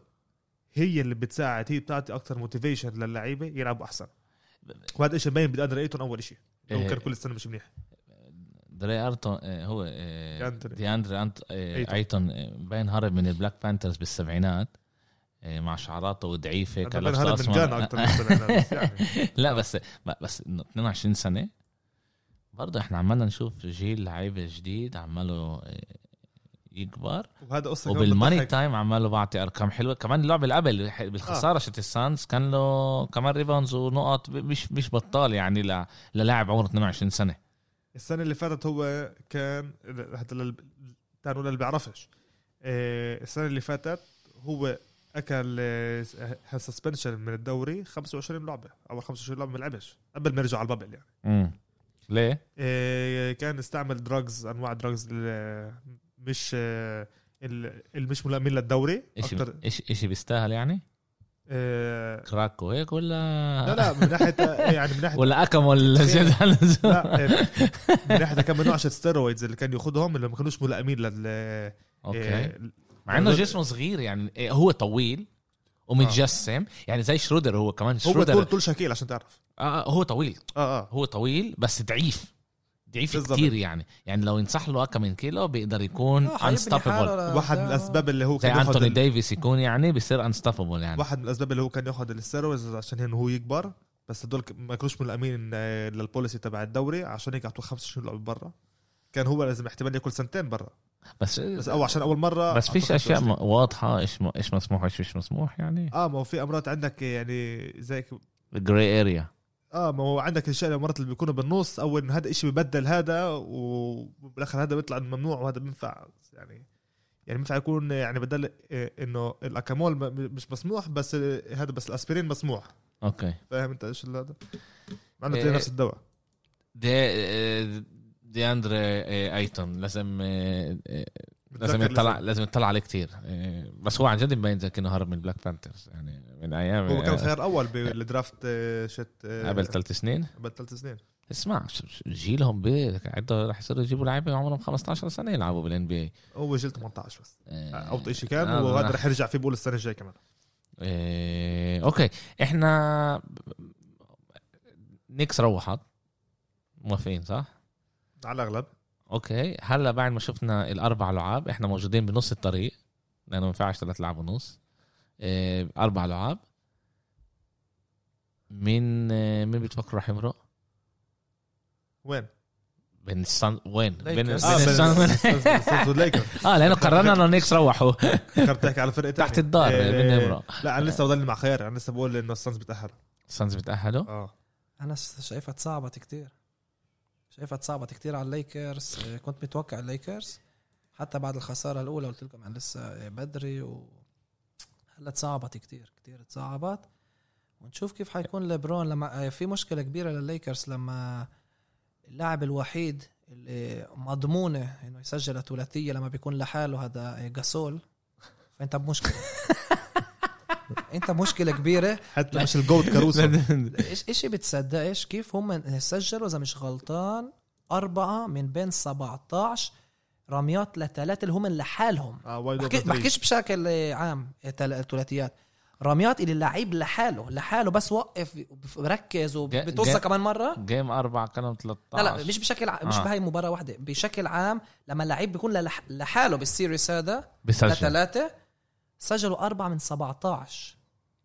هي اللي بتساعد هي بتعطي أكثر motivation للعيبة يلعبوا أحسن. وهذا الشيء مبين بدياندري إيتون أول شيء هو إيه. كان كل السنة مش منيح. دري أرتون آه، هو آه، دياندري. دياندري أنت- آه،. أيتون آه، باين هرب من البلاك بانترز بالسبعينات آه، مع شعراته ضعيفه كان هذا من أسمر. أكثر من [LAUGHS] يعني لا بس بس إنه 22 سنة برضه إحنا عمالنا نشوف جيل لعيبه جديد عماله آه، يكبر وهذا قصه وبالماني. تايم عماله بعطي أرقام حلوة كمان اللعبة اللي قبل بالخسارة شت السانز كان له كمان ريباوندز ونقط مش مش بطال يعني للاعب عمره 22 سنة السنة اللي فاتت هو كان حتى لل... تانو اللي بيعرفش. آه، السنة اللي فاتت هو أكل suspension من الدوري 25 لعبة اول 25 لعبة ما لعبش. قبل ما يرجع على ال bubble يعني. امم ليه؟ آه، كان استعمل drugs أنواع drugs مش آه، ال- اللي مش ملائمين للدوري. أكثر اشي, اشي بيستاهل يعني؟ آه، كراك وهيك ولا لا لا من ناحيه يعني من ناحيه ولا اكمل اللزوم؟ لا آه، من ناحية كم نوع ستيرويدز اللي كان ياخذهم اللي ما كانوش ملائمين لل أوكي. آه، مع إنه جسمه صغير يعني إيه، هو طويل ومتجسم. يعني زي شرودر هو كمان. هو شرودر طول طول شكيل عشان تعرف. آه هو طويل. آه آه. هو طويل بس ضعيف. ضعيف. كتير يعني. يعني لو ينصح له كم من كيلو بيقدر يكون آه، unstoppable. حاله واحد من. الأسباب اللي هو زي كان ياخذ انتوني ال- ديفيس يكون يعني بيصير unstoppable يعني. واحد من الأسباب اللي هو كان ياخذ ال steroids عشان هن هو يكبر بس هدول ما كانوش ملائمين آه، لل policy تبع الدوري عشان هيك اعطوه 25 لعبه برا. كان هو لازم احتمال ياكل سنتين برا. بس بس أو عشان أول مرة بس فيش أشياء 25. م- واضحة إيش م- إيش مسموح وإيش مش مسموح يعني. آه ما هو في أمراض عندك يعني زي gray area آه ما هو عندك الاشياء الامراض اللي بيكونوا بالنص أو انه هذا الشيء ببدل هذا وبالاخر هذا بيطلع ممنوع وهذا بينفع يعني يعني بينفع يكون يعني بدل آه، إنه الأكامول مش مسموح بس آه، هذا بس الأسبرين مسموح. أوكي. فاهم أنت إيش هذا؟ مع إنه إيه. تلاقي نفس الدواء. دي دياندري آيتون لازم آه، آه، لازم يطلع. لازم يطلع عليه كتير. آه، بس هو عن جد مبين زي كأنه هرب من بلاك بانترز يعني من أيام هو كان خيار أول بال draft [LAUGHS] آه، شت آه، قبل ثلاث سنين. قبل ثلاث سنين. اسمع جيلهم هذا رح يصيروا يجيبوا لعيبة عمرهم 15 سنة يلعبوا بال NB هو جيل 18 بس. اي اوطى شيء كان آه، وهذا راح- رح يرجع فيه بقول السنة الجاية كمان. إيه، أوكي. إحنا نيكس روحت. موافقين صح؟ على الأغلب. أوكي. هلا بعد ما شفنا الأربع لعاب إحنا موجودين بنص الطريق لأنه ما ينفعش ثلاث لعب ونص. إيه، أربع لعاب. مين إيه، مين بتفكروا رح يمرق؟ وين؟ بين السانز وين؟ بين بين. آه السان السانز والليكرز [LAUGHS] آه لأنه قررنا إنه نيكس روحوا. فكرت تحكي على فرقه تحت. الدار إيه، بين يمرق؟ لا أنا لسه بضلني مع خيار أنا لسه بقول إنه السانز بتأهلوا. السانز بتأهلوا؟ آه. أنا شايفها تصعبت كتير. شايفها تصعبت كتير على الليكرز. آه، كنت متوقع الليكرز. حتى بعد الخسارة الأولى قلت لكم عن لسه آه، بدري و هلا تصعبت كتير كتير تصعبت ونشوف كيف حيكون ليبرون. لما آه، في مشكلة كبيرة للليكرز لما اللاعب الوحيد اللي مضمونة إنه يسجل ثلاثيه لما بيكون لحاله هذا جاسول فأنت بمشكلة. [LAUGHS] انت مشكلة كبيرة. حتى مش ال GOAT كاروسو. إيش إيش بتصدقش كيف هم سجلوا إذا مش غلطان أربعة من بين 17 رميات لثلاثة اللي هم لحالهم. آه open بحكيش بشكل عام ثلاثيات. رميات اللي اللعيب لحاله لحاله بس وقف بركز وبتوصل كمان مرة؟ game أربعة كانوا 13 لا لا مش بشكل ع... مش آه. بهاي مباراة واحدة بشكل عام لما اللعيب بيكون لح... لحاله بال series هذا بسجل لثلاثه سجلوا أربعة من 17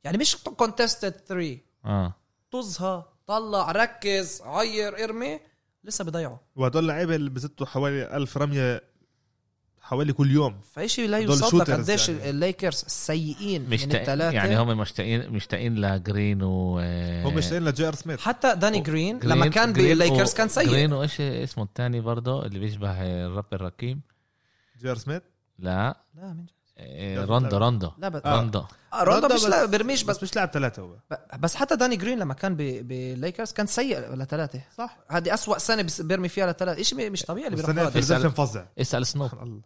يعني مش contested 3 آه. طزها طلع ركز عير ارمي. لسه بيضيعوا وهدول اللعيبة اللي بزتوا حوالي ألف رمية حوالي كل يوم. فشيء لا يصدق قديش يعني. الليكرز السيئين من مشتاقين الثلاثه يعني هم مشتاقين مشتاقين لجرين و هم مشتاقين لجي آر سميث. حتى داني جرين جرين- لما كان بالليكرز و- كان سيء. جرين وإيش اسمه الثاني برضه اللي بيشبه الرابر ركيم جي آر سميث؟ لا. لا من إيه، لا، روندو لا. بس آه. آه. روندا مش بس- لا برميش بس بس مش لاعب ثلاثة هو. بس حتى داني جرين لما كان ب- بالليكرز كان سيء لثلاثه صح. هذه أسوأ سنة بس- بيرمي فيها لثلاثه شيء مش طبيعي اللي هذا. فيلادلفيا مفظع اسأل سنوب.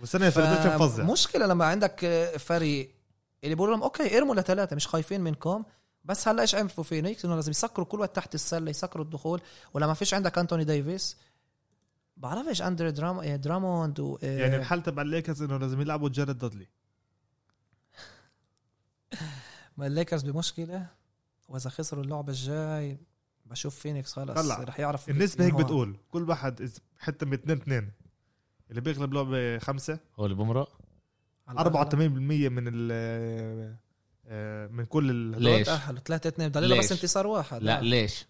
والسنة فيلادلفيا مفظع مشكلة لما عندك آه، فريق اللي بيقولوا لهم okay ارموا لثلاثه مش خايفين منكم. بس هلا إيش عملوا فينيكس؟ إنه لازم يسكروا كل وقت تحت السلة يسكروا الدخول. ولما فيش عندك أنتوني ديفيس بعرفش اندري درام... آه، دراموند و آه، يعني الحل تبع الليكرز إنه لازم يلعبوا جارد دادلي [LAUGHS] ما الليكرز بمشكلة. وإذا خسروا اللعبة الجاي بشوف فينيكس خلص. طلع. رح يعرف النسبة هيك. بتقول كل واحد حتى من 2 2 اللي بيغلب لعبة خمسة هو اللي بمرق. على 84% من ال آه، من كل ال- ليش؟ تأهلوا 3 2 بدل بس؟ انتصار واحد. لا ليش؟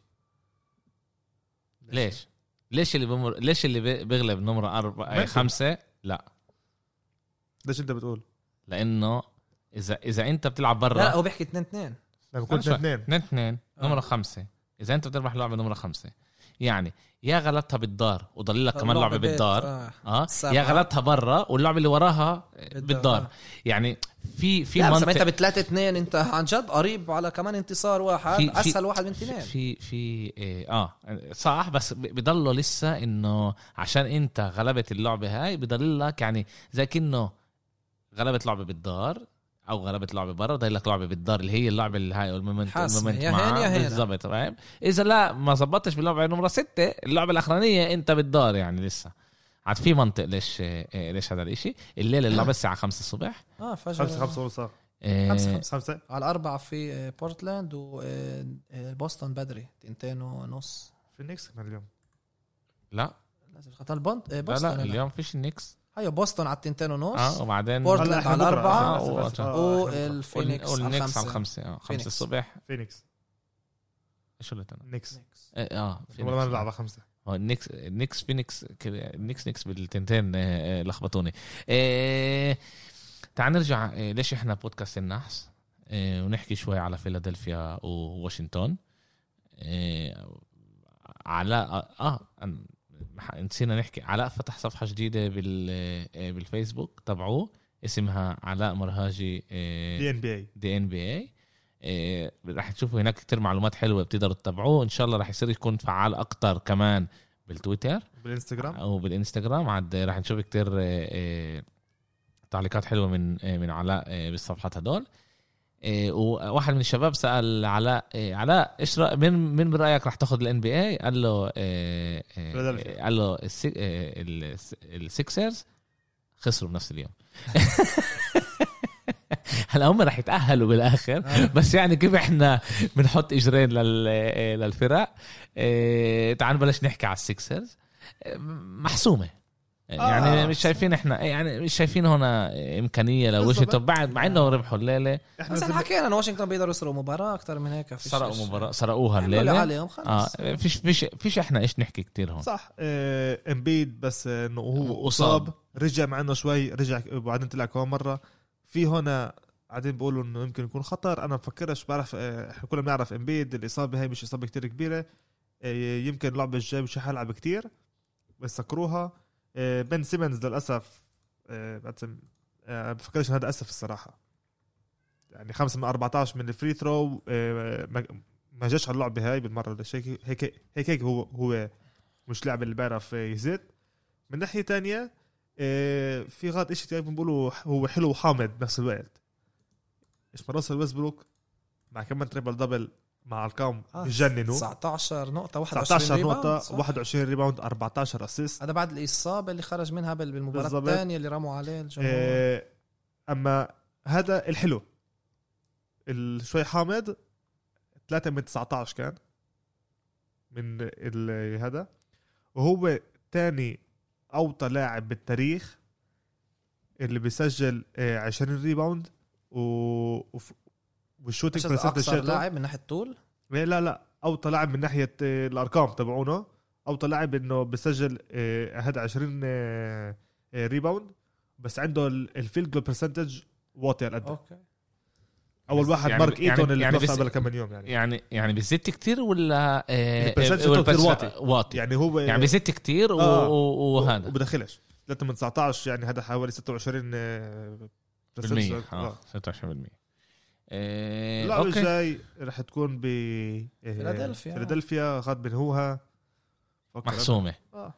ليش؟ ليش اللي بمر ليش اللي بي- بيغلب نمرة أربعة ممكن. خمسة لا ليش انت بتقول؟ لأنه إذا إذا أنت بتلعب لا, لا برا هو بيحكي 2 2 لما كنت شوي. 2 2 اثنين اثنين آه. نمرة خمسة إذا أنت بتربح لعبة نمرة خمسة يعني يا غلطتها بالدار وضل لك كمان لعبة بالدار آه. آه سبعة. يا غلطها برا واللعبة اللي وراها بالدار. بالدار آه. يعني في في منطق انت ب 3 2 انت عن جد قريب على كمان انتصار واحد في- في- أسهل واحد من اثنين في في آه صح بس بضله لسه إنه عشان انت غلبت اللعبة هاي بضل لك يعني زي كأنه غلبت لعبة بالدار أو غلبت لعبة برا ضل لك لعبة بالدار اللي هي اللعبة اللي هاي المومنت. المومنت يا معاه. هين يا هين. بالضبط فاهم إذا لا ما زبطتش باللعبة نمرة ستة اللعبة الأخرانية أنت بالدار يعني لسه عاد في منطق ليش إيه، ليش هذا الإشي الليلة اللعبة [COUGHS] الساعة 5 الصبح آه فجر 5 5 ونص آه. إيه، خمسة خمسة. 5 على الأربعة في آه، بورتلاند وبوسطن بدري تنتين ونص فينيكس كمان اليوم لا لازم آه، لا بوسطن لا هلا. اليوم فيش النكس هيو بوسطن على التنتين ونص آه وبعدين بورتلاند على. الأربعة. آه، آه، بكرة. والفينيكس على والنكس على الخمسة الخمسة آه خمسة. الصبح فينيكس إيش قلت أنا؟ نيكس إيه، آه ولا ما نلعب على خمسة هو النكس النكس فينيكس كده- النكس نكس بالتنتين آه، آه، لخبطوني إيه تعال نرجع ليش إحنا بودكاست النحس إيه ونحكي شوي على فيلادلفيا وواشنطن إيه آه أن- مح- نسينا نحكي. علاء فتح صفحة جديدة بال آه، بالفيسبوك. تبعوه. اسمها علاء مرهاجي إيه دي إن بي آي. دي إن بي آي. رح تشوفوا هناك كتير معلومات حلوة بتقدروا تتابعوه. إن شاء الله رح يصير يكون فعال أكتر كمان بالتويتر. بالإنستغرام. أو بالإنستغرام. عاد رح نشوف كتير آه، آه، تعليقات حلوة من آه، من علاء آه، بالصفحات هدول. آه، وواحد من الشباب سأل علاء آه، علاء إيش رأ- من من برايك رح تاخذ ال NBA قال له آه، آه، فيلادلفيا. قال له السي- آه، الس- السيكسرز خسروا بنفس اليوم. [LAUGHS] هلا هم رح يتأهلوا بالآخر بس يعني كيف إحنا بنحط إجرين لل- آه، للفرق؟ آه، تعال نبلش نحكي على السيكسرز آه، محسومة. يعني آه. مش شايفين إحنا يعني مش شايفين هنا إمكانية لواشنطن. بعد مع انه ربحوا الليلة. إحنا بس حكينا إن واشنطن بيقدروا يسرقوا مباراة أكثر من هيك فيش سرقوا مباراه سرقوها اللي الليلة. عليهم آه خلص فيش فيش فيش إحنا إيش نحكي كتير هون. صح آه، إمبيد بس آه، إنه هو أصاب. أصاب. رجع مع إنه شوي رجع وبعدين طلع كمان مرة. في هنا قاعدين بيقولوا إنه يمكن يكون خطر. أنا بفكرش بعرف آه، إحنا كلنا بنعرف إمبيد الإصابة هاي مش إصابة كتير كبيرة. آه، يمكن اللعبة الجاية مش حيلعب كتير. بس سكروها. آه، بن سيمنز للأسف آه، آه، بفكرش هذا أسف الصراحة. يعني خمسة من 14 من ال free throw آه، ما- جاش على اللعبة هاي بالمرة. شيء هيك هيك هيك هو هو مش لاعب اللي بيعرف يزيد. من ناحية تانية آه، في إشي تقريبا بيقولوا هو حلو وحامض بنفس الوقت. إيش ما راسل ويسبروك مع كمان triple double مع أرقام آه، بجننوا. 19 نقطة 21 19 rebound، نقطة صح؟ 21 rebound 14 assist هذا بعد الإصابة اللي خرج منها بال- بالمباراة. الثانية اللي رموا عليه الجمهور. آه، أما هذا الحلو. ال- شوي حامض 3 من 19 كان من هذا. وهو تاني أوطى لاعب بالتاريخ اللي بيسجل آه، 20 rebound و وال shooting percentage لاعب من ناحية طول إيه، لا لا. أوطى لاعب من ناحية آه، الأرقام تبعونه. أوطى لاعب إنه بسجل هذا 20 آه، آه، rebound بس عنده ال- ال field goal percentage واطي على قد okay. أول واحد يعني- مارك يعني- إيتون اللي يعني توفى قبل كم من يوم يعني. يعني يعني بزت كتير ولا آه، البرسنتج آه، كتير واطي. واطي؟ يعني هو يعني بزت كتير و- آه. وهذا. وبدخلش. 3 من 19 يعني هذا حوالي 26 آه، بالمية. آه آه. 26% آه، اللعبة الجاي رح تكون ب آه، فيلادلفيا. فيلادلفيا غاد بن هوها. فكر محسومة. آه.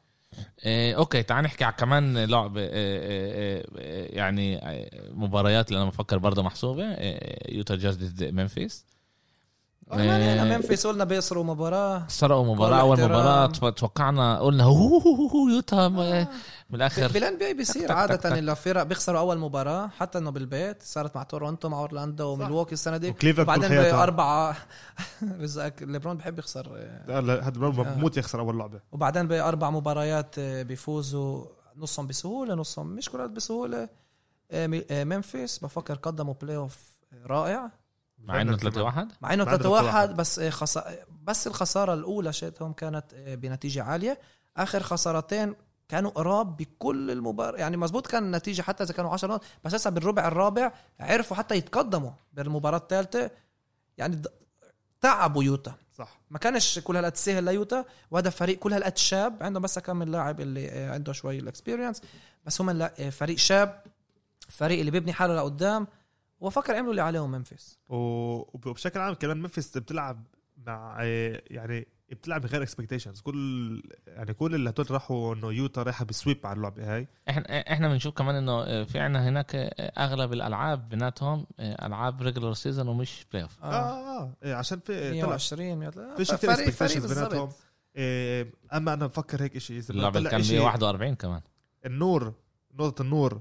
آه، أوكي تعال نحكي على كمان لعبة آه، آه، آه، يعني آه، مباريات اللي أنا بفكر برضه محسوبة. آه، يوتا جاز ضد منفيس. آه، آه، علينا منفيس قلنا بيصروا مباراة. سرقوا مباراة. كل أول تف- توقعنا قلنا هو هو هو هو يوتا م- بالآخر بال NBA بيصير تك- عادة تك- تك. اللي فرق بيخسروا أول مباراة حتى إنه بالبيت صارت مع تورونتو مع أورلاندو وميلووكي السنة دي. وبعدين. باربعه رزقك ليبرون بحب يخسر. هذا آه. بموت يخسر أول لعبة. وبعدين باربع مباريات آه، بيفوزوا نصهم بسهولة نصهم مش كلها بسهولة. آه، مي- منفيس بفكر قدموا playoff رائع. مع إنه 3 1 مع إنه بعد 3 1 3-1. بس خص... بس الخسارة الأولى شيتهم كانت بنتيجة عالية. آخر خسارتين كانوا قراب بكل المباراة يعني مزبوط كان النتيجة حتى إذا كانوا 10 نقط بس هسه بالربع الرابع عرفوا حتى يتقدموا بالمباراة الثالثة. يعني تعبوا يوتا. صح. ما كانش كل هالقد سهل ليوتا. وهذا فريق كل هالقد شاب عندهم بس كم لاعب اللي آه، عنده شوي الاكسبيرينس بس هم آه، فريق شاب فريق اللي بيبني حاله لقدام وفكر عملوا اللي عليهم منفس وبشكل عام كمان منفس بتلعب مع آه، يعني بتلعب بغير expectations كل يعني كل اللي هدول راحوا إنه يوتا رايحة ب sweep على اللعبة هاي؟ إحنا إحنا بنشوف كمان إنه في عنا هناك أغلب الألعاب بيناتهم ألعاب regular season ومش playoff آه. آه, آه. إيه، عشان في طلع. 120 100 فيش كثير expectations بيناتهم. إيه، أما أنا بفكر هيك شيء إذا اللعبة كان إشي- 141 كمان. النور نقطة النور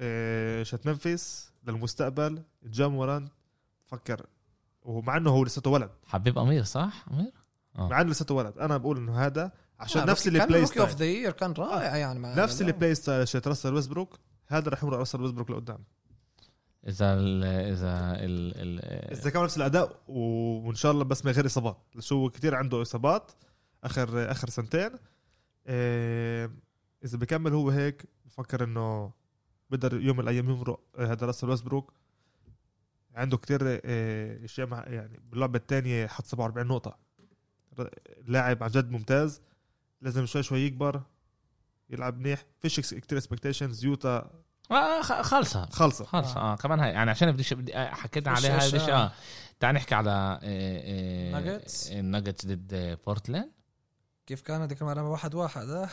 إيه، شت منفس للمستقبل جاموران فكر. ومع إنه هو لساته ولد. حبيب أمير صح؟ أمير؟ آه. مع إنه لساته ولد. أنا بقول إنه هذا عشان نفس اللي بلاي روكي أوف ستايل ذا يير كان رائع يعني مع نفس اللي بلاي ستايل شت راسل ويسبروك هذا رح يمرق راسل ويسبروك لقدام. إذا ال إذا ال ال إذا كان نفس الأداء وإن شاء الله بس من غير إصابات. شو كتير عنده إصابات اخر آخر سنتين. إيه، إذا بكمل هو هيك بفكر إنه بقدر يوم من الأيام يمرق آه، هذا راسل ويسبروك عنده كتير آه، إشياء يعني باللعبة الثانية حط 47 نقطة. لاعب عن جد ممتاز لازم شوي شوي يكبر يلعب منيح. فيش كتير اكسبكتيشنز يوتا آه خ- خالصة. خلصة خالص آه. كمان هاي يعني عشان بديش بدي آه، حكيت عليها. بديش آه. تعال نحكي على آه، آه، Nuggets. الناجتس ضد بورتلاند كيف كان؟ هذيك المره واحد واحد ها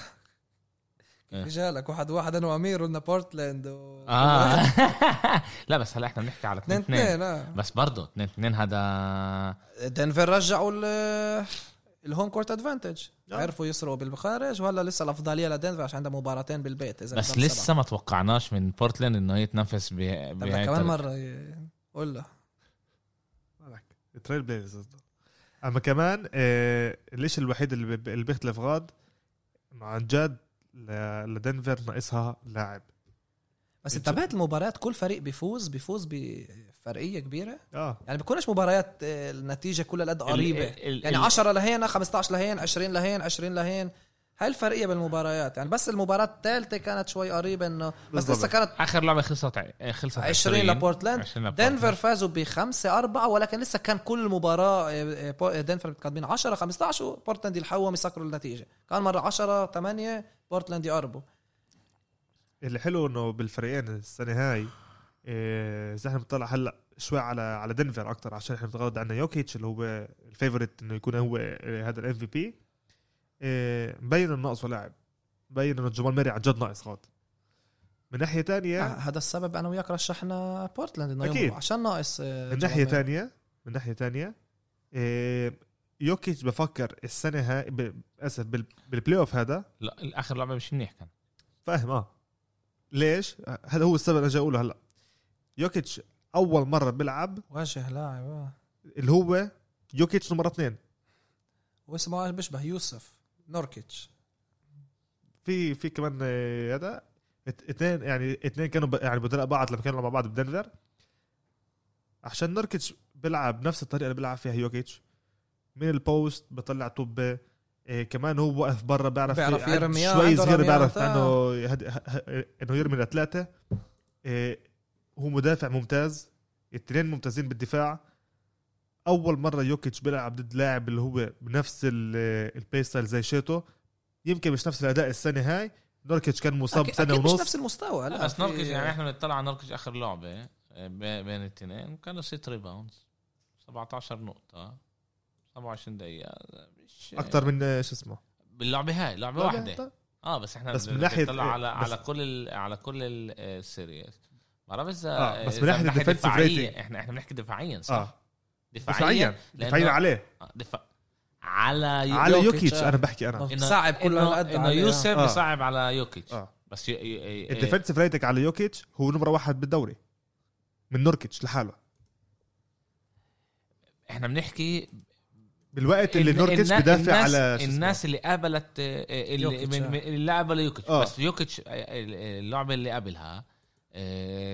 إيه. كيف قالك واحد واحد أنا وأمير قلنا بورتلاند و... آه. [LAUGHS] لا بس هلا إحنا بنحكي على 2 اثنين. 2 اثنين آه. بس برضه 2 2 هذا دنفر رجعوا ال- ال home court advantage آه. عرفوا يسرقوا بالخارج وهلا لسه الأفضلية لدنفر عشان عندها مباراتين بالبيت إذا بس لسه سبعة. ما توقعناش من بورتلاند إنه هي تنافس ب- بهاي كمان. مرة قول له مالك Trail Blazers أما كمان آه الشيء الوحيد اللي ب- بيختلف غاد عن جد ل- لدنفر ناقصها لاعب بس انتبهت المباريات كل فريق بيفوز بيفوز بفرقيه كبيرة. آه. يعني بيكونش مباريات آه، النتيجة كلها قد قريبة. ال- يعني ال- 10 لهين 15 لهين 20 لهين 20 لهين. هاي الفرقية بالمباريات. يعني بس المباراة الثالثه كانت شوي قريبة انه بس. لسه كانت آخر لعبة خلصت ع- خلصت 20 لبورتلاند. 20 لبورتلاند. دنفر فازوا بخمسة أربعة ولكن لسه كان كل مباراة آه، آه، دنفر متقدمين 10 15 وبورتلاند يلحقوهم يسكروا النتيجة. كان مرة 10 8 بورتلاند يقربوا. اللي حلو إنه بالفريقين السنة هاي آه، اذا إحنا بنطلع هلأ شوي على على دنفر أكثر عشان إحنا بنتغاضى عنا يوكيتش اللي هو ال favorite إنه يكون هو آه، هذا ال MVP. مبين إنه ناقصه لاعب مبين إنه جمال ماري عن جد ناقص غاد من ناحية آه، تانية هذا السبب أنا وياك رشحنا بورتلاند أكيد. يمرقوا عشان ناقص آه، من ناحية تانية من ناحية تانية آه، يوكيتش بفكر السنة هاي أسف بال- بال playoff هذا. لا آخر لعبة مش منيح كان. فاهم آه. ليش؟ هذا هو السبب اللي أنا جاي أقوله هلأ. يوكيتش أول مرة بيلعب واجه لاعب آه. اللي هو يوكيتش نمرة اثنين. واسمه بيشبه؟ يوسف نوركيتش. في في كمان آه، هذا. اثنين يعني اثنين كانوا يعني بدلاء بعض لما كانوا مع بعض بدنفر عشان نوركيتش بيلعب نفس الطريقة اللي بيلعب فيها يوكيتش من ال post بطلع طب إيه كمان هو واقف برا بيعرف بيعرف يرمي، آه، شوي صغير بيعرف آه. إنه إنه يرمي لثلاثة. إيه هو مدافع ممتاز الاثنين ممتازين بالدفاع. أول مرة يوكيتش بيلعب ضد لاعب اللي هو بنفس ال- ال play style زي شيتو. يمكن مش نفس الأداء السنة هاي. نوركيتش كان مصاب أكيد, سنة أكيد مش ونص. نفس المستوى لا بس نوركش يعني إحنا بنطلع على نوركش آخر لعبة آه، بي- بين الاثنين كانوا ست rebounds 17 نقطة 27 دقيقة مش أكثر من آه، شو اسمه؟ باللعبة هاي لعبة واحدة. آه بس إحنا بس من بنطلع على بس- على كل ال على كل ال- ال series ما بعرف اذا آه، بس من إذا ناحية ال defensive rating. إحنا إحنا بنحكي دفاعيا صح آه دفاعيا دفاعيا عليه آه، دفاع على. على يوكيتش، آه. أنا بحكي أنا آه. صعب كل انه, هالقد عليه. يوسف آه. بصعب على يوكيتش آه بس ي... ي... ي... الديفنسيف ريتنج على يوكيتش هو نمرة واحد بالدوري من نوركيتش لحاله إحنا بنحكي بالوقت اللي نوركيتش بدافع الناس على اسمه. الناس اللي قابلت آه، آه، اللي آه. اللي قابل يوكيتش آه. بس يوكيتش آه، آه، اللعبة اللي قبلها آه،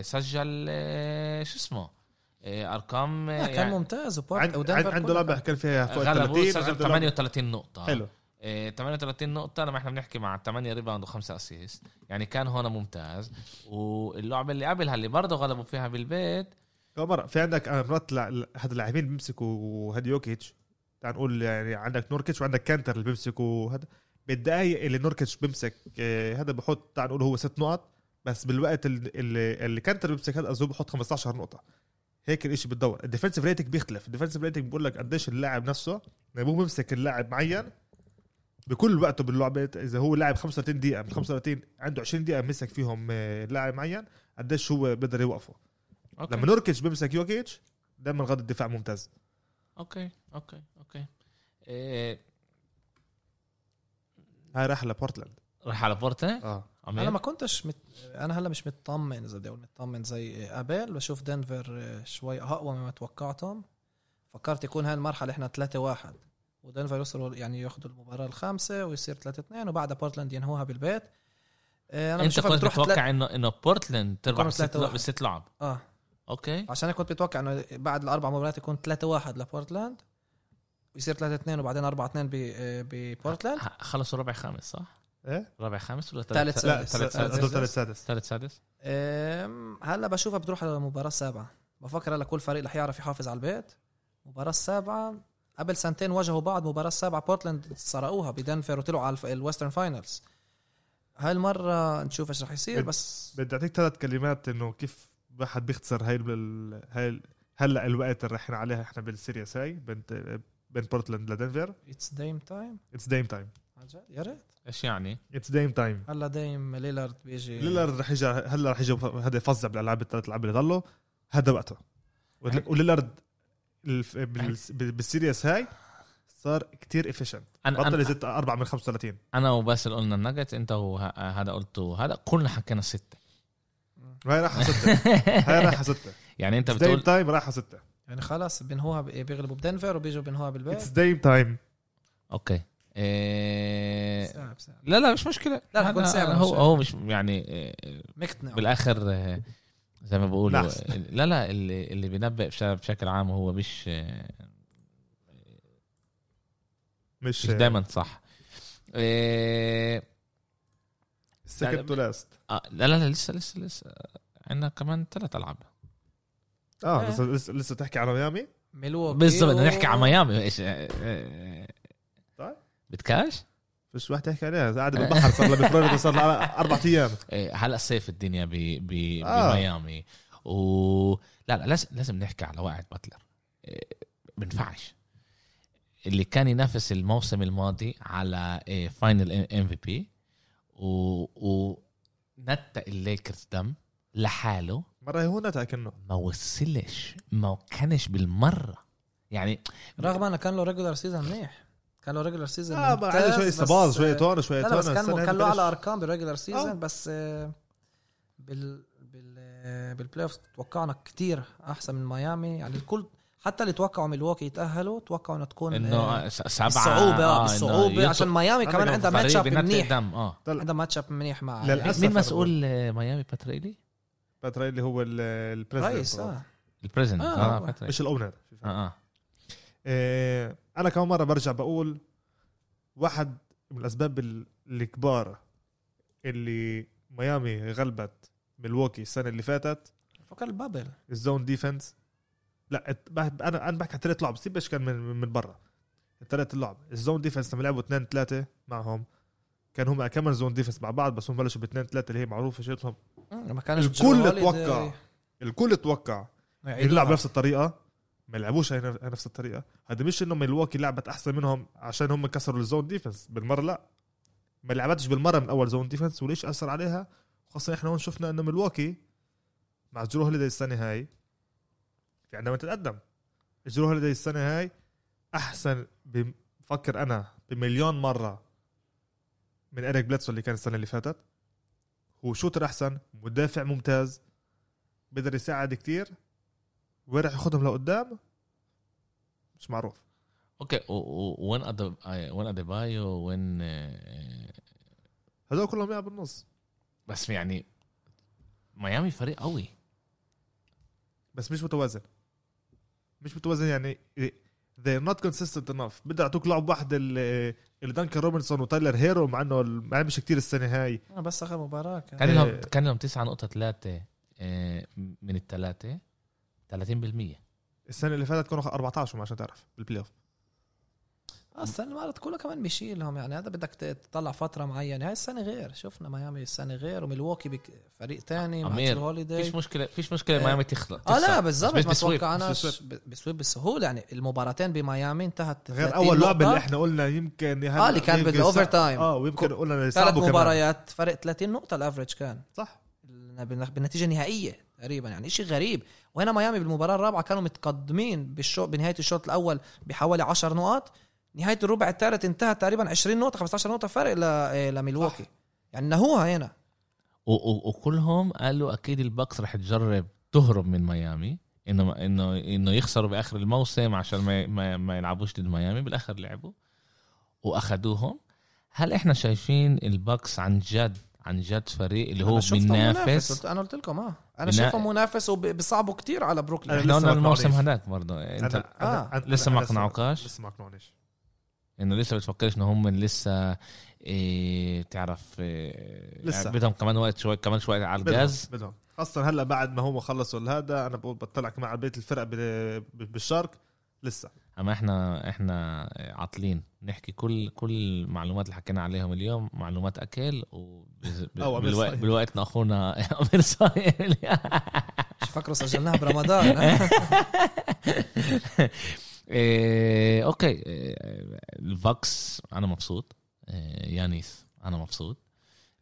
سجل آه، شو اسمه؟ آه، أرقام آه، لا كان يعني ممتاز وبورت عند عنده لعبه كان فيها فوق غلبوا 30 سجل عنده لعبة- 38 نقطة. حلو. آه، 38 نقطة لما إحنا بنحكي مع 8 rebound و5 assist يعني كان هون ممتاز. واللعبة اللي قبلها اللي برضه غلبوا فيها بالبيت كم مره في عندك آه، مرات هذا اللاعبين بيمسكوا هذا يوكيتش. تعال نقول يعني عندك نوركيتش وعندك كانتر اللي بيمسكوا هذا بالدقايق اللي نوركيتش بيمسك آه، هذا بحط تعال نقول هو ست نقط. بس بالوقت اللي, اللي, اللي كانتر بيمسك هذا اظن بحط 15 نقطة. هيك الإشي بتدور ال defensive rating بيختلف. ال defensive rating بقول لك قديش اللاعب نفسه لما هو بيمسك اللاعب معين بكل وقته باللعبة إذا هو لاعب 35 دقيقة من 35 عنده 20 دقيقة مسك فيهم آه، لاعب معين قديش هو بيقدر يوقفه. Okay. لما نوركيتش بيمسك يوكيتش دائما غاد الدفاع ممتاز. Okay okay okay. إيه هاي راح لبورتلاند. راح على بورتا آه. عمير أنا ما كنتش مت... أنا هلا مش مطمن إذا بدي أقول مطمن زي قبل بشوف دنفر شوي أقوى مما توقعتهم. فكرت يكون هاي المرحلة إحنا 3 1 ودنفر يوصلوا يعني ياخذوا المباراة الخامسة ويصير 3 2 وبعدها بورتلاند ينهوها بالبيت. آه، أنا أنت كنت متوقع تلات- انه إنه بورتلاند تربح بست لعب واحد. بست لعب آه. Okay. عشان كنت متوقع إنه بعد الأربع مباريات يكون 3 1 لبورتلاند ويصير 3 2 وبعدين 4 2 ب- آه، ببورتلاند. خلصوا ربع خامس صح؟ إيه؟ ربع خامس ولا ثالث سادس. ثالث سادس. هدول ثالث سادس. ثالث سادس. أم، هلا بشوفها بتروح على المباراة السابعة بفكر هلا كل فريق رح يعرف يحافظ على البيت. المباراة السابعة قبل سنتين واجهوا بعض المباراة السابعة بورتلاند سرقوها بدنفر وطلعوا على ال Western Finals. هاي المرة نشوف إيش رح يصير بس بدي أعطيك ثلاث كلمات إنه كيف واحد بيختصر هاي ال... هاي ال- هلا الوقت اللي رايحين عليها إحنا بال series هاي بين بين بورتلاند لدنفر اتس دايم تايم it's Dame time عن جد يا ريت. إيش يعني؟ اتس دايم تايم هلا دايم ليلارد بيجي. ليلارد رح يجي هلا رح يجي هذا يفظع بالألعاب الثلاث ألعاب اللي ضلوا. هذا وقته. ول- وليلارد الف- بال- بال series هاي صار كتير افيشنت أنا بطل أنا, يزت 4 من 35 أنا وباسل قلنا النجت أنت وهذا قلته. هذا كلنا حكينا ستة. [LAUGHS] هاي راح ستة. هاي راح ستة. يعني أنت اتس دايم بتقول تايم راح ستة. يعني خلاص بينهوها بيغلبوا بدنفر وبيجوا بينهوها اتس بالبيت دايم تايم أوكي. إيه... لا لا مش مشكلة. لا، حكون ساعة، هو هو مش يعني إيه، مقتنع بالآخر آه، زي ما بقولوا. لا لا اللي اللي بينبئ بش- بشكل عام هو مش آه، مش مش دائما صح. إيه... second to last آه لا لا لا لسه لسه لسه. عندنا كمان ثلاث ألعاب. آه. لسه لسه, تحكي على ميامي؟ ميلواكي بالضبط بدنا و- نحكي على ميامي. إيش آه، آه،. بتكاش؟ فيش واحد يحكي عليها قاعد بالبحر صار لها بفلوريدا صار لها أربع أيام. إيه، هلا صيف الدنيا ب ب آه. بميامي. و لا لا لازم لازم نحكي على وقعة باتلر. إيه، بنفعش. اللي كان ينافس الموسم الماضي على إيه، final MVP و ونتق الليكرز دم لحاله. مرة هو نتع كأنه. ما وصلش ما كانش بالمرة. يعني رغم إنه كان له regular season منيح. كان له regular season آه عنده شوي صباز شوي هون شوي لا هون بس كان كان له بلش- على أرقام بال regular آه. season بس آه، بال بال بال playoff توقعنا كتير أحسن من ميامي يعني الكل حتى اللي توقعوا ميلواكي يتأهلوا توقعوا إنها تكون إنه آه، س- سبعة بالصعوبه آه، آه يطلع- عشان ميامي كمان عندها matchup منيح آه عندها ماتش اب منيح مع للأسف. مين مسؤول آه، ميامي بات رايلي؟ بات رايلي اللي هو ال- ال president رئيس آه ال president آه، آه. بات رايلي. مش ال owner آه آه أنا كمان مرة برجع بقول واحد من الأسباب ال- الكبار اللي ميامي غلبت ميلواكي السنة اللي فاتت. فكر ال bubble. ال zone defense لا أنا أنا بحكي ثلاث لعب سيبش كان من من برا. الثلاث اللعب ال zone defense لما لعبوا اثنين ثلاثة معهم كان هم كمان zone defense مع بعض بس هم بلشوا باثنين ثلاثة اللي هي معروفة شيتهم ما كانش الكل توقع. الكل توقع. يلعب بنفس الطريقة. ما هاي نفس الطريقة. هذا مش إنه ميلواكي لعبت أحسن منهم عشان هم كسروا ال zone defense بالمرة لا. ما لعبتش بالمرة من أول zone defense وليش أثر عليها؟ خاصة إحنا هون شفنا إنه ميلواكي مع جرو هوليدي السنة هاي في عندما تتقدم. جرو هوليدي السنة هاي أحسن بفكر أنا بمليون مرة من اريك بليدسو اللي كان السنة اللي فاتت. هو shooter أحسن مدافع ممتاز بيقدر يساعد كتير. وين راح ياخذهم لقدام؟ مش معروف. أوكي وين أدب... وين أديبايو؟ وين آه، هذول كلهم يلعبوا بالنص. بس يعني ميامي فريق قوي. بس مش متوازن. مش متوازن يعني they're not consistent enough. بدي اعطوك لعب واحد اللي اللي دانكن روبنسون وتايلر هيرو مع إنه ما لعبش كتير السنة هاي. آه، بس آخر مباراة كان. كان لهم إيه. كان لهم 9.3 آه، من الثلاثة. 30% السنة اللي فاتت كانوا 14 عشان تعرف بالبلاي اوف آه، السنة اللي مرت كله كمان بيشيلهم يعني هذا بدك تطلع فترة معينة. هاي السنة غير. شفنا ميامي السنة غير وميلواكي بك فريق تاني جيل هوليداي. فيش مشكله فيش مشكلة إيه. ميامي تخلق آه لا تخسر. بالضبط بس ما بسويب. توقعناش. مش ب- بسويب بالسهوله يعني المباراتين بميامي انتهت غير 30 أول لعبه نقطة. اللي إحنا قلنا يمكن آه اللي كان يسع- تايم آه ويمكن قلنا ثلاث مباريات فرق 30 نقطة الافرج كان. صح. بالن- بالنتيجة النهائية. تقريبا يعني شيء غريب. وهنا ميامي بالمباراة الرابعة كانوا متقدمين بالشوط بنهاية الشوط الأول بحوالي 10 نقط نهاية الربع الثالث انتهت تقريبا 20 نقطة 15 نقطة فرق ل- لميلواكي يعني نهوها هنا. وكلهم قالوا أكيد الباكس رح تجرب تهرب من ميامي إنه انه إنه يخسروا بآخر الموسم عشان ما ما, ما يلعبوش ضد ميامي بالآخر لعبوا واخذوهم هل إحنا شايفين الباكس عن جد عن جد فريق اللي هو. بينافس أنا قلت لكم آه. أنا بنا- شايفه منافس وبيصعبوا كتير على بروكلين. أنا إحنا لسه قلنا ما الموسم. هذاك برضه. أنت أنا أنا أنا لسه ما اقنعوكاش لسه ما اقنعونيش إنه لسه بتفكرش انه هم لسه إيه تعرف إيه لسه. يعني بدهم كمان وقت شوي كمان شوي على الغاز؟ بدهم. خاصة هلا بعد ما هم خلصوا هذا أنا بقول بطلع كمان على بقيه الفرق بال- بالشرق لسه. أما إحنا إحنا عاطلين. نحكي كل كل المعلومات اللي حكينا عليهم اليوم معلومات أكل وبالوقت. بالوقت أخونا [LAUGHS] أمير صايم مش فاكروا سجلناها برمضان. [LAUGHS] إيه أوكي. إيه الفاكس أنا مبسوط. إيه يانيس أنا مبسوط.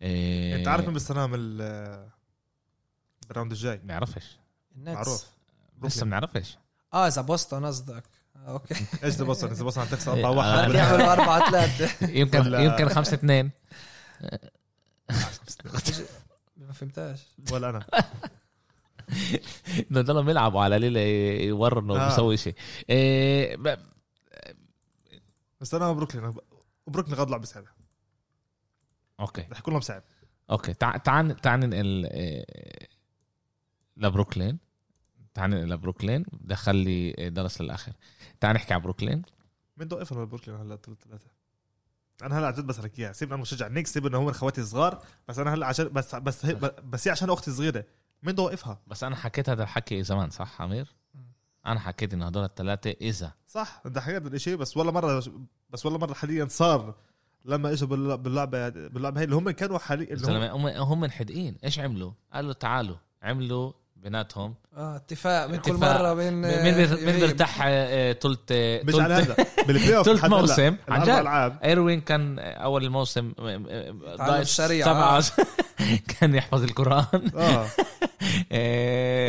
إيه أنت عارف مين بيستلم ال- بالراوند الجاي. بنعرفش النتس معروف. لسه بنعرفش آه إذا بوسطن قصدك. أوكي. إيش بوصل إذا بوصل عم تخسر 4 آه. 1 يعملوا 4 3 يمكن ولا- يمكن 5 2 ما فهمتاش ولا أنا. إنه ضلهم يلعبوا على يوروا انه آه. بيسوي شيء. إيه بس أنا بروكلين بروكلين غاد لعبة صعبه أوكي. رح يكون لهم صعب. أوكي. تع- تعال تعال ننقل إيه، لبروكلين. تعال لبروكلين دخل لي درس للآخر. تعال نحكي على بروكلين. مين دوقفهم لبروكلين هلا ثلاثة أنا هلا عن جد بسالك اياها سيبنا أنا مشجع نيكس سيب انه هم اخواتي صغار بس أنا هلا عشان بس بس هي بس. هي عشان أختي صغيره مين دوقفها بس أنا حكيت هذا الحكي زمان صح عمير؟ أنا حكيت إنه هدول الثلاثة إذا. صح انت حكيت الشيء بس ولا مره بس ولا مرة حاليا صار لما إجوا بالل- باللعبه باللعبة هي اللي هم كانوا حاليا هم هم حدقين إيش عملوا؟ قالوا تعالوا عملوا بيناتهم. آه اتفاق من كل. مرة بين مين مين بيرتاح ثلث مش على هذا. بالبلاي اوف ثلث. موسم. عن جد. إيروين كان أول الموسم الشريعة. سبعة. [LAUGHS] كان يحفظ القرآن. [LAUGHS] آه.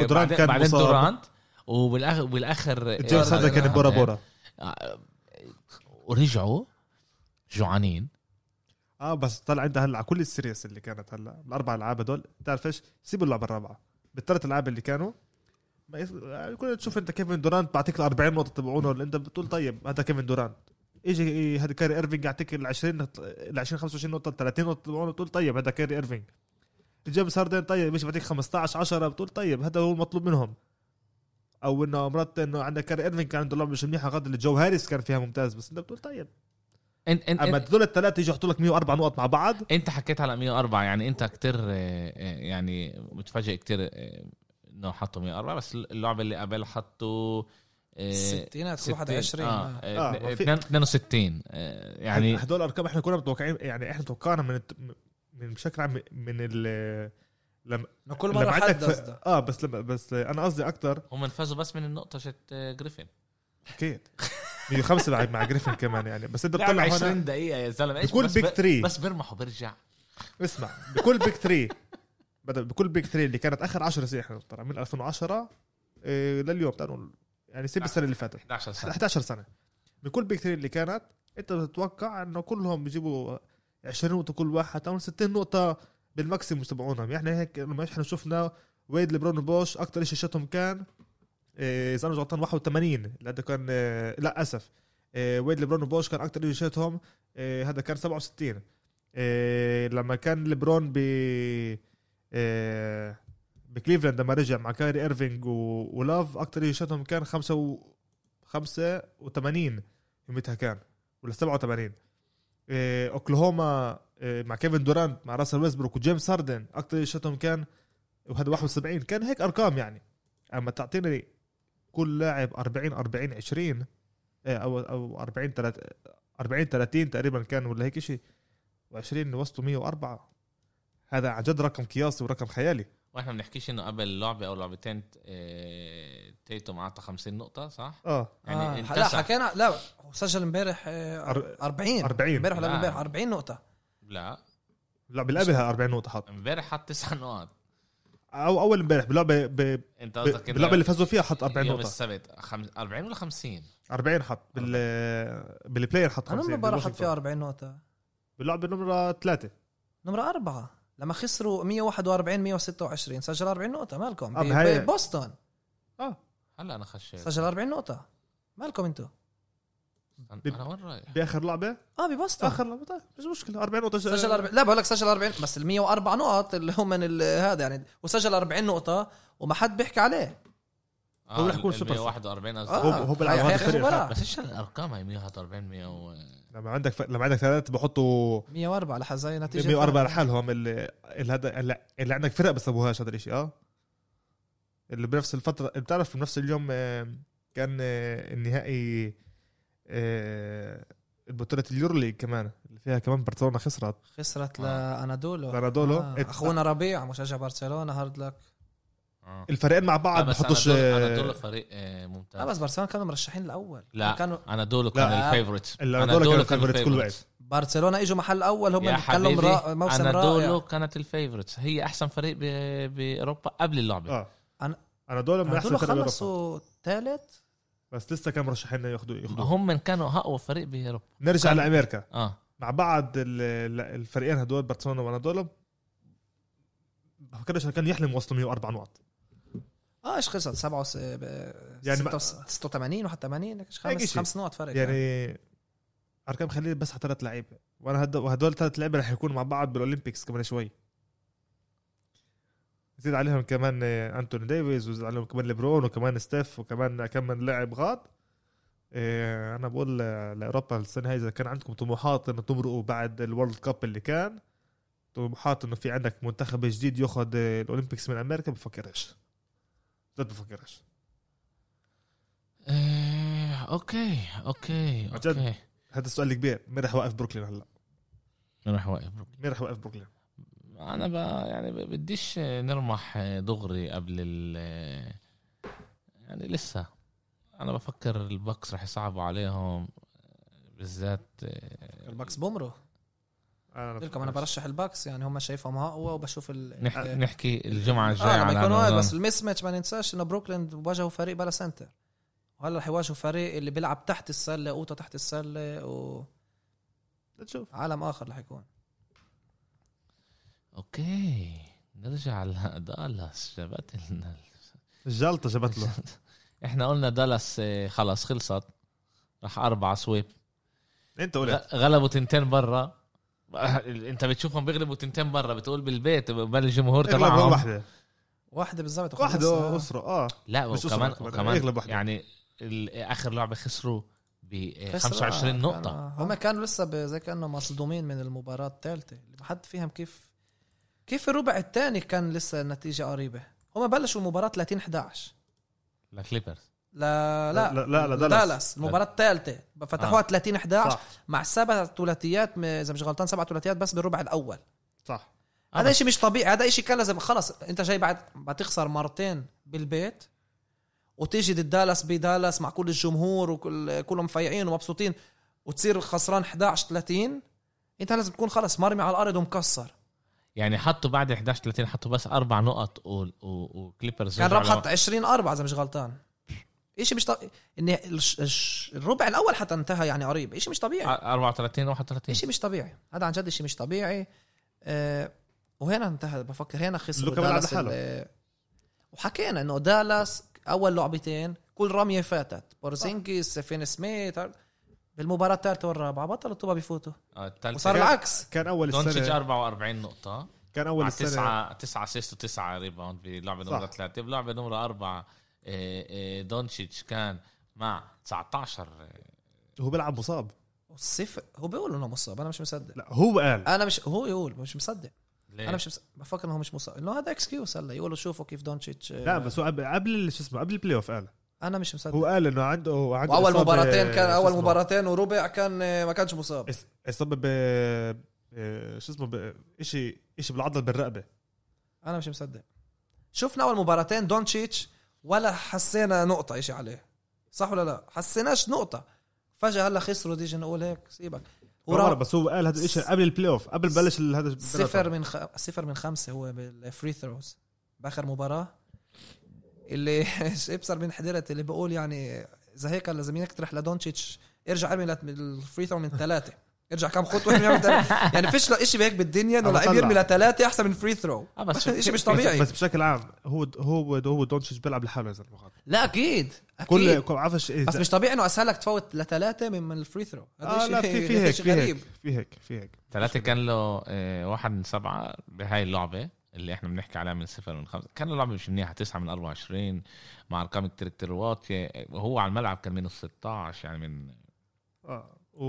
ودورانت بعدين- كان بعدين. دورانت. وبالاخر بالآخر جيمس آه، هذا كان آه، بورا بورا. آه، ورجعوا جوعانين. آه بس طلع عندها هلا على كل السيريس اللي كانت هلا. الأربع ألعاب هدول. بتعرف إيش؟ سيبوا اللعبة الرابعة. بالثلاث ألعاب اللي كانوا. يعني كنا تشوف أنت كيفن دورانت بعطيك ال 40 نقطة تبعونه اللي أنت بتقول طيب هذا كيفن دورانت. يجي هذا كاري إيرفينج يعطيك ال 20 ال 20 25 نقطة 30 نقطة تبعونه بتقول طيب هذا كاري إيرفينج. جيمس هاردن طيب مش بعطيك 15 10 بتقول طيب هذا هو المطلوب منهم. أو إنه مرات إنه عندك كاري إيرفينج كان عنده لعبه مش منيحة قد اللي جو هاريس كان فيها ممتاز بس أنت بتقول طيب. انت انت أما هدول الثلاثه يجوا يحطوا لك 104 نقط مع بعض؟ إنت حكيت على 104 يعني إنت كتير آه، آه، يعني متفاجئ كتير آه، إنه حطوا 104 بس اللعبة اللي قبل حطوا الستينات 60 21 آه, آه. آه. آه، في- 62 آه، يعني هدول الارقام إحنا كنا متوقعين يعني إحنا توقعنا من الت... من بشكل عام من ال لما كل مرة حد ف... آه بس لما بس أنا قصدي أكثر هم فازوا بس من النقطة شت جريفن. أكيد. [LAUGHS] 105 لعب مع جريفن كمان يعني. بس انت بتطلع 20 هون دقيقة يا زلمة. إيش بكل بس بيك ب- 3 بس بيرمح وبرجع. اسمع بكل بيك 3 بدل بكل بيك 3 اللي كانت آخر 10 سنين. إحنا طلع من 2010 إيه لليوم تعالوا يعني سيب السنة اللي فاتت. 11 سنة. 11 سنة. بكل بيك 3 اللي كانت انت بتتوقع إنه كلهم بيجيبوا 20 نقطة كل واحد أو 60 نقطة بالماكسيموم تبعونهم؟ يعني هيك لما إحنا شفنا ويد لبرون وبوش أكثر شيء شتهم كان إذا أنا مش غلطان 81 هذا كان إيه، لا أسف. إيه، وويد لبرون وبوش كان أكثر شتهم إيه، هذا كان 67 إيه، لما كان لبرون ب بكليفلاند لما رجع مع كايري إيرفينج. ولاف أكثر شتهم كان 5 و... 85 يومتها كان. ولا 87 إيه، أوكلاهوما مع كيفن دورانت مع راسل ويسبروك وجيمس هاردن أكثر شتهم كان وهذا 71 كان هيك أرقام يعني. أما تعطيني كل لاعب 40 40 20 إيه، أو أو 40 30 40 30 تقريبا كان ولا هيك شيء و20 وسطه 104 هذا عن جد رقم قياسي ورقم خيالي. وإحنا ما بنحكيش إنه قبل لعبة أو لعبتين آه، تيتو معطى 50 نقطة صح؟ آه. يعني آه. لا. حكينا لا هو سجل امبارح آه، أر- 40 40 امبارح ولا لا. امبارح؟ 40 نقطة. لا. لا بالقبلها 40 نقطة حط. امبارح حط 9 نقط أو أول امبارح باللعبة ب... أنت. قصدك باللعبة اللي فازوا فيها حط 40 يوم نقطة. السبت خم... 40 ولا 50 40 حط بال بالبلاير حط أنا 50 المباراة حط بالواشنطن. فيها 40 نقطة. باللعبة نمرة ثلاثة. نمرة أربعة. لما خسروا 141 126 سجل 40 نقطة. مالكم؟ آه، ببوسطن. هلا أنا خشيت. سجل 40 نقطة. مالكم أنتوا أنا وين رايح؟ بآخر لعبة؟ آه ببوسطن آخر لعبة طيب مش مشكلة 40 نقطة. سجل 40 لا بقول لك سجل 40 بس ال 104 نقط اللي هم من ال- هذا يعني وسجل 40 نقطة وما حد بيحكي عليه. هو رح يكون سوبر 141 قصدي. هو- هو بيلعب هذا هي الفريق. بس إيش الأرقام هي 141 100 و... لما عندك ف... لما عندك ثلاث بحطوا 104 لحظة زي نتيجة 104 لحالهم. اللي اللي هذا اللي, اللي عندك فرق بسووهاش هذا الشيء آه. اللي بنفس الفترة بتعرف بنفس اليوم آه، كان آه، النهائي آه، البطولة ال Euroleague كمان اللي فيها كمان برشلونة خسرت. خسرت آه. لأنادولو لأنادولو. آه. إت- أخونا ربيع مشجع برشلونة hard luck. آه. الفريقين مع بعض بس بحطوش آه، دول فريق آه، ممتاز. لا بس برشلونة كانوا مرشحين الأول. لا كانوا أنادولو كان إلا هدول كانوا ال favorites كل وقت. برشلونة إجوا محل أول هم كانوا مرا... موسم رائع. كانت ال favorites هي أحسن فريق ب- بأوروبا قبل اللعبة. آه. أنا- أنا دول من أحسن فرق باوروبا خلصوا ثالث. بس لسه كانوا مرشحين ياخذوا ياخذوا هم من كانوا أقوى فريق بأوروبا. نرجع كان- لأمريكا. آه. مع بعض ال- ال- الفريقين هدول برشلونة وانادولو بفكرش كان يحلم يوصلوا 104 نقط آه إيش خسرت 7 يعني يعني ما- 86 81 هيك خمس شيء. خمس نقط فرق. يعني يعني أرقام خليل بس على ثلاث لعيبة. وأنا هدول وهدول ثلاث لعيبة رح يكونوا مع بعض بالأولمبيكس كمان شوي. زيد عليهم كمان أنتوني ديفيز وزيد عليهم كمان ليبرون وكمان ستيف وكمان كم من لاعب غاد. آه، أنا بقول لأوروبا السنة هاي إذا كان عندكم طموحات إنه تمرقوا بعد ال World Cup اللي كان طموحات إنه في عندك منتخب جديد ياخذ ال Olympics من أمريكا بفكرش. جد بفكرش. إيه، أوكي أوكي. أوكي. هذا السؤال الكبير مين رح يوقف بروكلين هلا؟ راح واقف مين رح يوقف بروكلين؟ أنا ب... يعني ب- بديش نرمح دغري قبل ال يعني لسه. أنا بفكر البكس رح يصعبوا عليهم بالذات الباكس بومرو أنا لكم أنا برشح الباكس يعني هم شايفهم أقوى وبشوف ال نح... آه، نحكي الجمعة الجايه آه لما على يكونوا هاي موضوع- بس الميس ماتش ما ننساش إنه بروكلين واجهوا فريق بلا سنتر. وهلا رح يواجهوا فريق اللي بيلعب تحت السلة اوضه تحت السلة وعالم نشوف آخر رح يكون. أوكي. نرجع لدالاس [LAUGHS] جابت لنا الجلطه جابت له. [LAUGHS] إحنا قلنا دالاس آه، خلص خلصت. راح اربعة sweep. أنت قلت. غلبوا تنتين برا. [LAUGHS] أنت بتشوفهم بيغلبوا تنتين برا بتقول بالبيت بل الجمهور تبعهم. واحدة واحدة بالضبط واحدة أسرة. آه. لا مش وكمان وكمان. يعني آخر لعبة خسروا ب خسروا. 25 آه، نقطة. كان- هم كانوا لسه زي كانه مصدومين من المباراة الثالثه اللي ما حد فيهم كيف كيف الربع الثاني كان لسه النتيجه قريبة؟ هم بلشوا المباراه 30 11 لكليبرز لا لا. لا لا لا دالاس. دالاس المباراه الثالثه فتحوها 30 11 صح. مع سبع ثلاثيات إذا مش غلطان سبع ثلاثيات بس بالربع الأول. صح. هذا شيء مش طبيعي. هذا شيء كان لازم خلص أنت جاي بعد بتخسر مرتين بالبيت وتيجي ضد دالاس بدالاس مع كل الجمهور وكل كلهم فايعين ومبسوطين وتصير خسران 11 30 أنت لازم تكون خلص مرمي على الأرض ومكسر. يعني حطوا بعد 11 30 حطوا بس أربع نقط و... و... وكليبرز كان ربح حط 20 4 إذا مش غلطان. شيء مش طبيعي ان الش- الش- الربع الأول حتى انتهى يعني قريب. شيء مش طبيعي. ل- 34 31 شيء مش طبيعي. هذا عن جد شيء مش طبيعي. أه وهنا انتهى بفكر هنا بيلعب دالاس وحكينا إنه دالاس أول لعبتين كل رمية فاتت. بورزينجيس فيني سميث بالمباراة الثالثة والرابعة بطلوا الطوبة بيفوتوا. آه، الثالثة وصار العكس. كان أول دونتشيتش السنة 44 نقطة. كان أول مع السنة. تسعة تسعة assist وتسعة rebound بلعبة. نمرة ثلاثة. بلعبة نمرة أربعة آه، آه، دونتشيتش كان مع 19 آه، هو بيلعب مصاب. والصفر هو بيقول إنه مصاب أنا مش مصدق. لا هو قال. أنا مش هو يقول مش مصدق. ليه؟ أنا مش مصدق. بفكر إنه هو مش مصاب. إنه هذا excuse هلا يقولوا شوفوا كيف دونتشيتش لا بس هو قبل قبل شو اسمه قبل ال playoff قال. أنا مش مصدق. هو قال إنه عنده عنده إصابة- مباراتين كان أول؟ مباراتين وربع كان ما كانش مصاب. إصابة ب شو اسمه؟ شيء شيء بالعضله بالرقبة. أنا مش مصدق. شفنا أول مباراتين دونتشيتش ولا حسينا نقطة إشي عليه. صح ولا لا؟ حسيناش نقطة. فجأة هلأ خسروا ديجي نقول هيك سيبك. ورا بس هو قال هذا الشيء قبل ال playoff قبل بلش هذا صفر من خ... صفر من خمسة هو بال free throws بآخر مباراة. اللي [LAUGHS] ابصر من حضرت اللي بقول يعني إذا هيك لازم يقترح لدونتشيتش ارجع ارمي لت- ال free throw من ثلاثة. ارجع كم ثلاثة. [LAUGHS] يعني فيش شيء بهيك بالدنيا إنه لعيب. يرمي لثلاثة أحسن من free throw آه بس شيء مش طبيعي. بس بشكل عام هو هو هو دونتش بيلعب لحاله يا زلمه لا أكيد كل أكيد كل اذا بس مش طبيعي إنه اسهل لك تفوت لثلاثه من من ال free throw آه لا في في هذا هيك شيء في هيك في هيك في هيك. ثلاثة كان له آه، واحد من سبعة بهاي اللعبة. اللي إحنا بنحكي عليها من صفر من خمسة كان اللعبة مش منيحة تسعة من 24 مع أرقام كتير كتير واطية. وهو على الملعب كان من 16 يعني من آه. و...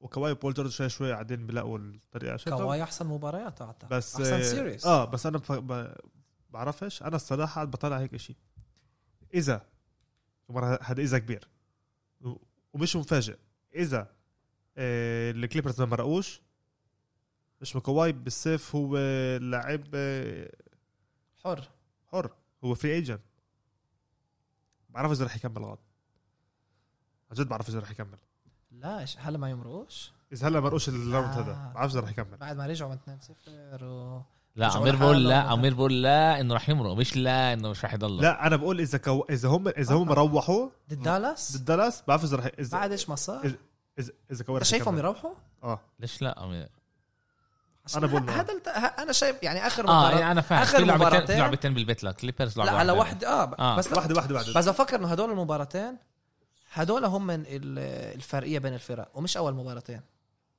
وكواي بول جورج شوي شوي قاعدين بلاقوا الطريقة. عشان كواي أحسن مباريات أعتقد. بس أحسن آه، سيريز آه بس أنا بف... ب... بعرفش. أنا الصراحة قاعد بطلع هيك شيء إذا مرة هذا إذا كبير. و- ومش مفاجئ. إذا آه الكليبرز ما مرقوش. مش كواي بالسيف هو لاعب آه، حر. حر. هو free agent بعرف إذا رح يكمل غاد عن جد بعرف إذا رح يكمل. لا هلا ما يمرقوش؟ إذا هلا مرقوش ال round آه. هذا. بعرف إذا رح يكمل. بعد ما رجعوا من 2-0 و... لا امير بقول لا. امير بقول لا إنه رح يمرق مش لا إنه مش رح يضل. لا أنا بقول إذا كو... إذا هم إذا هم آه. روحوا ضد دالاس؟ ضد دالاس بعرف إذا رح إذا بعد إيش ما صار؟ إذا- إذا اذا رح شايفهم. يروحوا؟ آه. ليش لا امير أنا بقول. هذا الت- ه- أنا شايف يعني آخر آه مباراه يعني أنا فاهم آخر في لعبتين لعبتين بالبيت لكليبرز لا لعبة على. واحد آه, آه. بس واحدة واحدة واحدة بس بفكر انه هدول المباراتين هدول هم من ال- الفرقية بين الفرق ومش أول مباراتين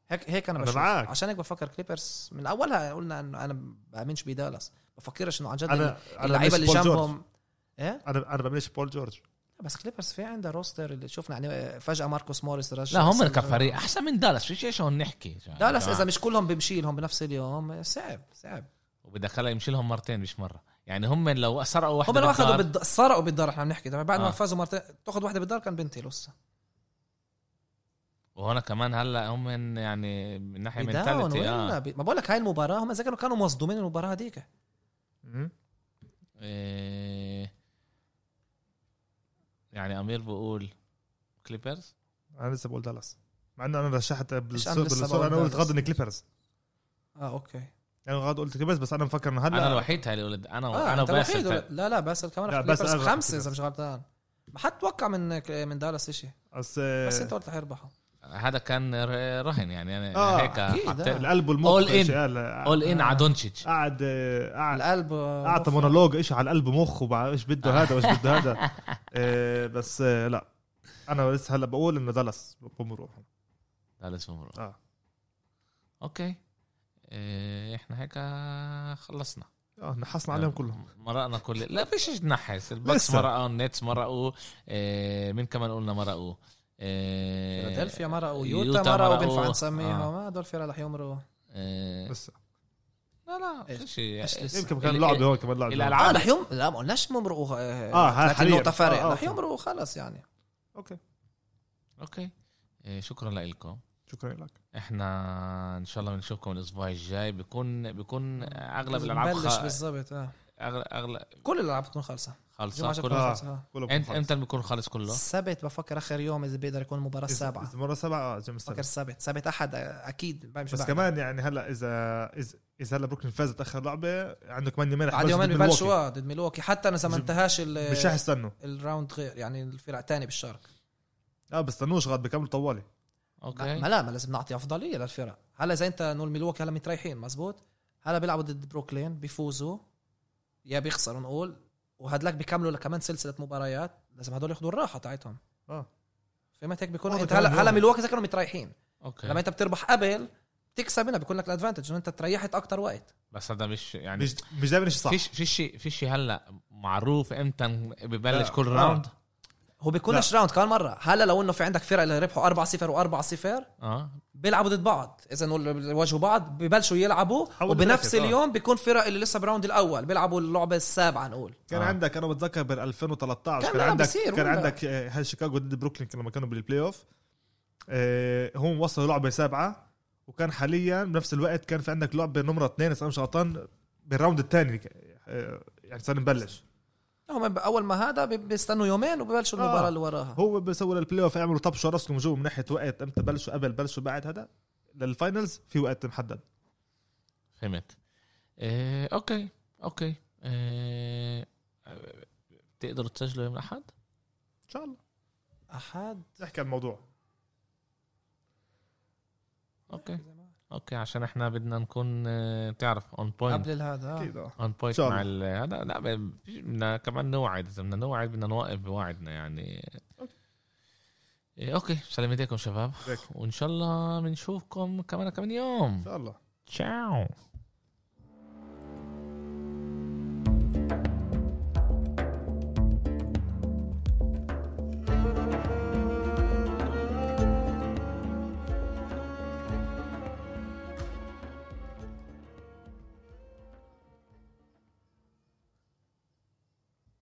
هيك هيك أنا أنا بشوف معك. عشان هيك بفكر كليبرز من أولها قلنا إنه أنا بأمنش بدالاس بفكرش إنه عن جد أنا أنا اللعيبة اللي. جنبهم إيه أنا أنا بمنش بول جورج بس كليبرز في عنده roster اللي شفنا يعني فجأة ماركوس موريس رجع لا هم. كفريق أحسن من دالاس فيش إيش هون نحكي؟ دالاس إذا مش كلهم بمشي لهم بنفس اليوم صعب صعب. وبدك هلا يمشي لهم مرتين مش مرة. يعني هم لو سرقوا هم واحدة لو أخذوا بالد... سرقوا بالدار إحنا بنحكي. طبعا بعد ما آه. فازوا مرتين تاخذ واحدة بالدار كان بنتي لسه. وهنا كمان هلا هم من يعني من ناحية mentality ولا آه. ب... ما بقول لك هاي المباراة هم زي كانوا كانوا مصدومين المباراة هذيك. إيه. يعني أمير بقول كليبرز أنا لسه بقول دالاس. مع إنه أنا رشحت بقول أنا قلت؟ غض كليبرز آه أوكي. يعني غض قلت كليبرز بس أنا مفكر إنه هلا أنا الوحيد هاي اللي قلت أنا آه أنا وباسل لا لا باسل كمان كليبرز راح خمسة إذا. مش غلطان. ما حد توقع من من دالاس شيء بس بس أنت قلت رح يربحوا هذا كان رهن يعني أنا آه، هيك آه. القلب والمخ اول ان على دونتشيتش. قعد آه، قعد القلب أعطى مونولوج إيش على القلب مخ وبع- إيش بده هذا وإيش بده هذا. [LAUGHS] آه، بس آه، لا. أنا لسه هلا بقول إنه دالاس بمروح هذا اسمه آه. أوكي. إيه، إحنا هيك خلصنا. آه نحصنا عليهم كلهم. مرقنا كل لا فيش نحس. البكس. مرقوا النتس مرقوا. إيه مين كمان قلنا مرقوا؟ فيلادلفيا مرقوا يوتا مرقوا. بينفع نسميهم. آه. ما هدول فرق رح يمروا. إيه لسه. لا لا إيش؟ فيش؟ يمكن كان لعبه هون كمان لعبه. آه رح يم لا ما قلناش يمرقوا آه، ها- 30 حالياً. فرق آه، آه، رح يمرقوا خلص يعني. أوكي. أوكي. شكرا لكم شكرا لك. إحنا إن شاء الله بنشوفكم الأسبوع الجاي. بيكون بيكون أغلب الألعاب بلش خ... بالضبط آه. اغلب اغلب كل الألعاب بتكون خالصة. خلص كله؟ آه. آه. كله انت خلص. إمتى بيكون خالص كله؟ السبت بفكر آخر يوم إذا بيقدر يكون المباراة إذا- السابعة إذا مرة سبعة آه بفكر السبت سبت أحد آه، أكيد بس بعد. كمان يعني هلأ اذا اذا إذا هلأ بروكلين فازت آخر لعبة عنده كمان يومين رح بعد يومين ببلشوا ضد ميلواكي. حتى اذا ما انتهاش ال- مش رح يستنوا. ال round غير يعني الفرق الثانية بالشرق آه بستنوش غاد بكملوا طوالي. أوكي. ما لا ما لازم نعطي أفضلية للفرق. هلا إذا أنت نقول ميلواكي هلا متريحين مزبوط؟ هلا بيلعبوا ضد بروكلين بيفوزوا. يا بيخسروا نقول. وهدلاك بيكملوا كمان سلسلة مباريات لازم هدول ياخذوا الراحة تاعتهم. آه. فهمت هيك؟ بيكون انت هلا هلا إذا كانوا متريحين. أوكي. لما أنت بتربح قبل بتكسب هنا بيكون لك ال advantage إنه أنت تريحت أكتر وقت. بس هذا مش يعني مش مش دائما شيء صح. فيش فيش شيء هلا معروف إمتى ببلش. كل آه. راوند هو بيكونش round كمان مرة. هلا لو إنه في عندك فرق اللي ربحوا 4 0 و4 0 آه. بيلعبوا ضد بعض. إذا نقول بيواجهوا بعض ببلشوا يلعبوا وبنفس آه. اليوم بيكون فرق اللي لسه ب round الأول. بيلعبوا اللعبة السابعة نقول. كان آه. عندك أنا بتذكر بال 2013 كان كان, عندك كان. عندك آه، هاي شيكاغو ضد بروكلين لما كانوا بال playoff آه، هم وصلوا لعبة سابعة وكان حاليا بنفس الوقت كان في عندك لعبة نمرة اثنين إذا أنا مش غلطان بالراوند الثاني يعني صار نبلش. هم أول ما هذا بي- بيستنوا يومين وببلشوا آه. المباراة اللي وراها. هو بيسوي للبلاي اوف يعملوا طبشوا راسهم جوا من ناحية وقت إمتى بلشوا قبل بلشوا بعد هذا؟ للفاينلز في وقت محدد. فهمت. إيه أوكي أوكي. إيه تقدروا تسجلوا يوم الأحد؟ إن شاء الله. أحد؟ نحكي عن الموضوع. أوكي. أوكي عشان إحنا بدنا نكون آه، تعرف on point قبل هذا أكيد. on point مع ال- هذا لا بدنا كمان نوعد إذا بدنا نوعد بدنا نوقف بوعدنا يعني. أوكي. إيه أوكي سلم ايديكم شباب. وإن شاء الله بنشوفكم كمان كمان يوم. إن شاء الله. تشاو.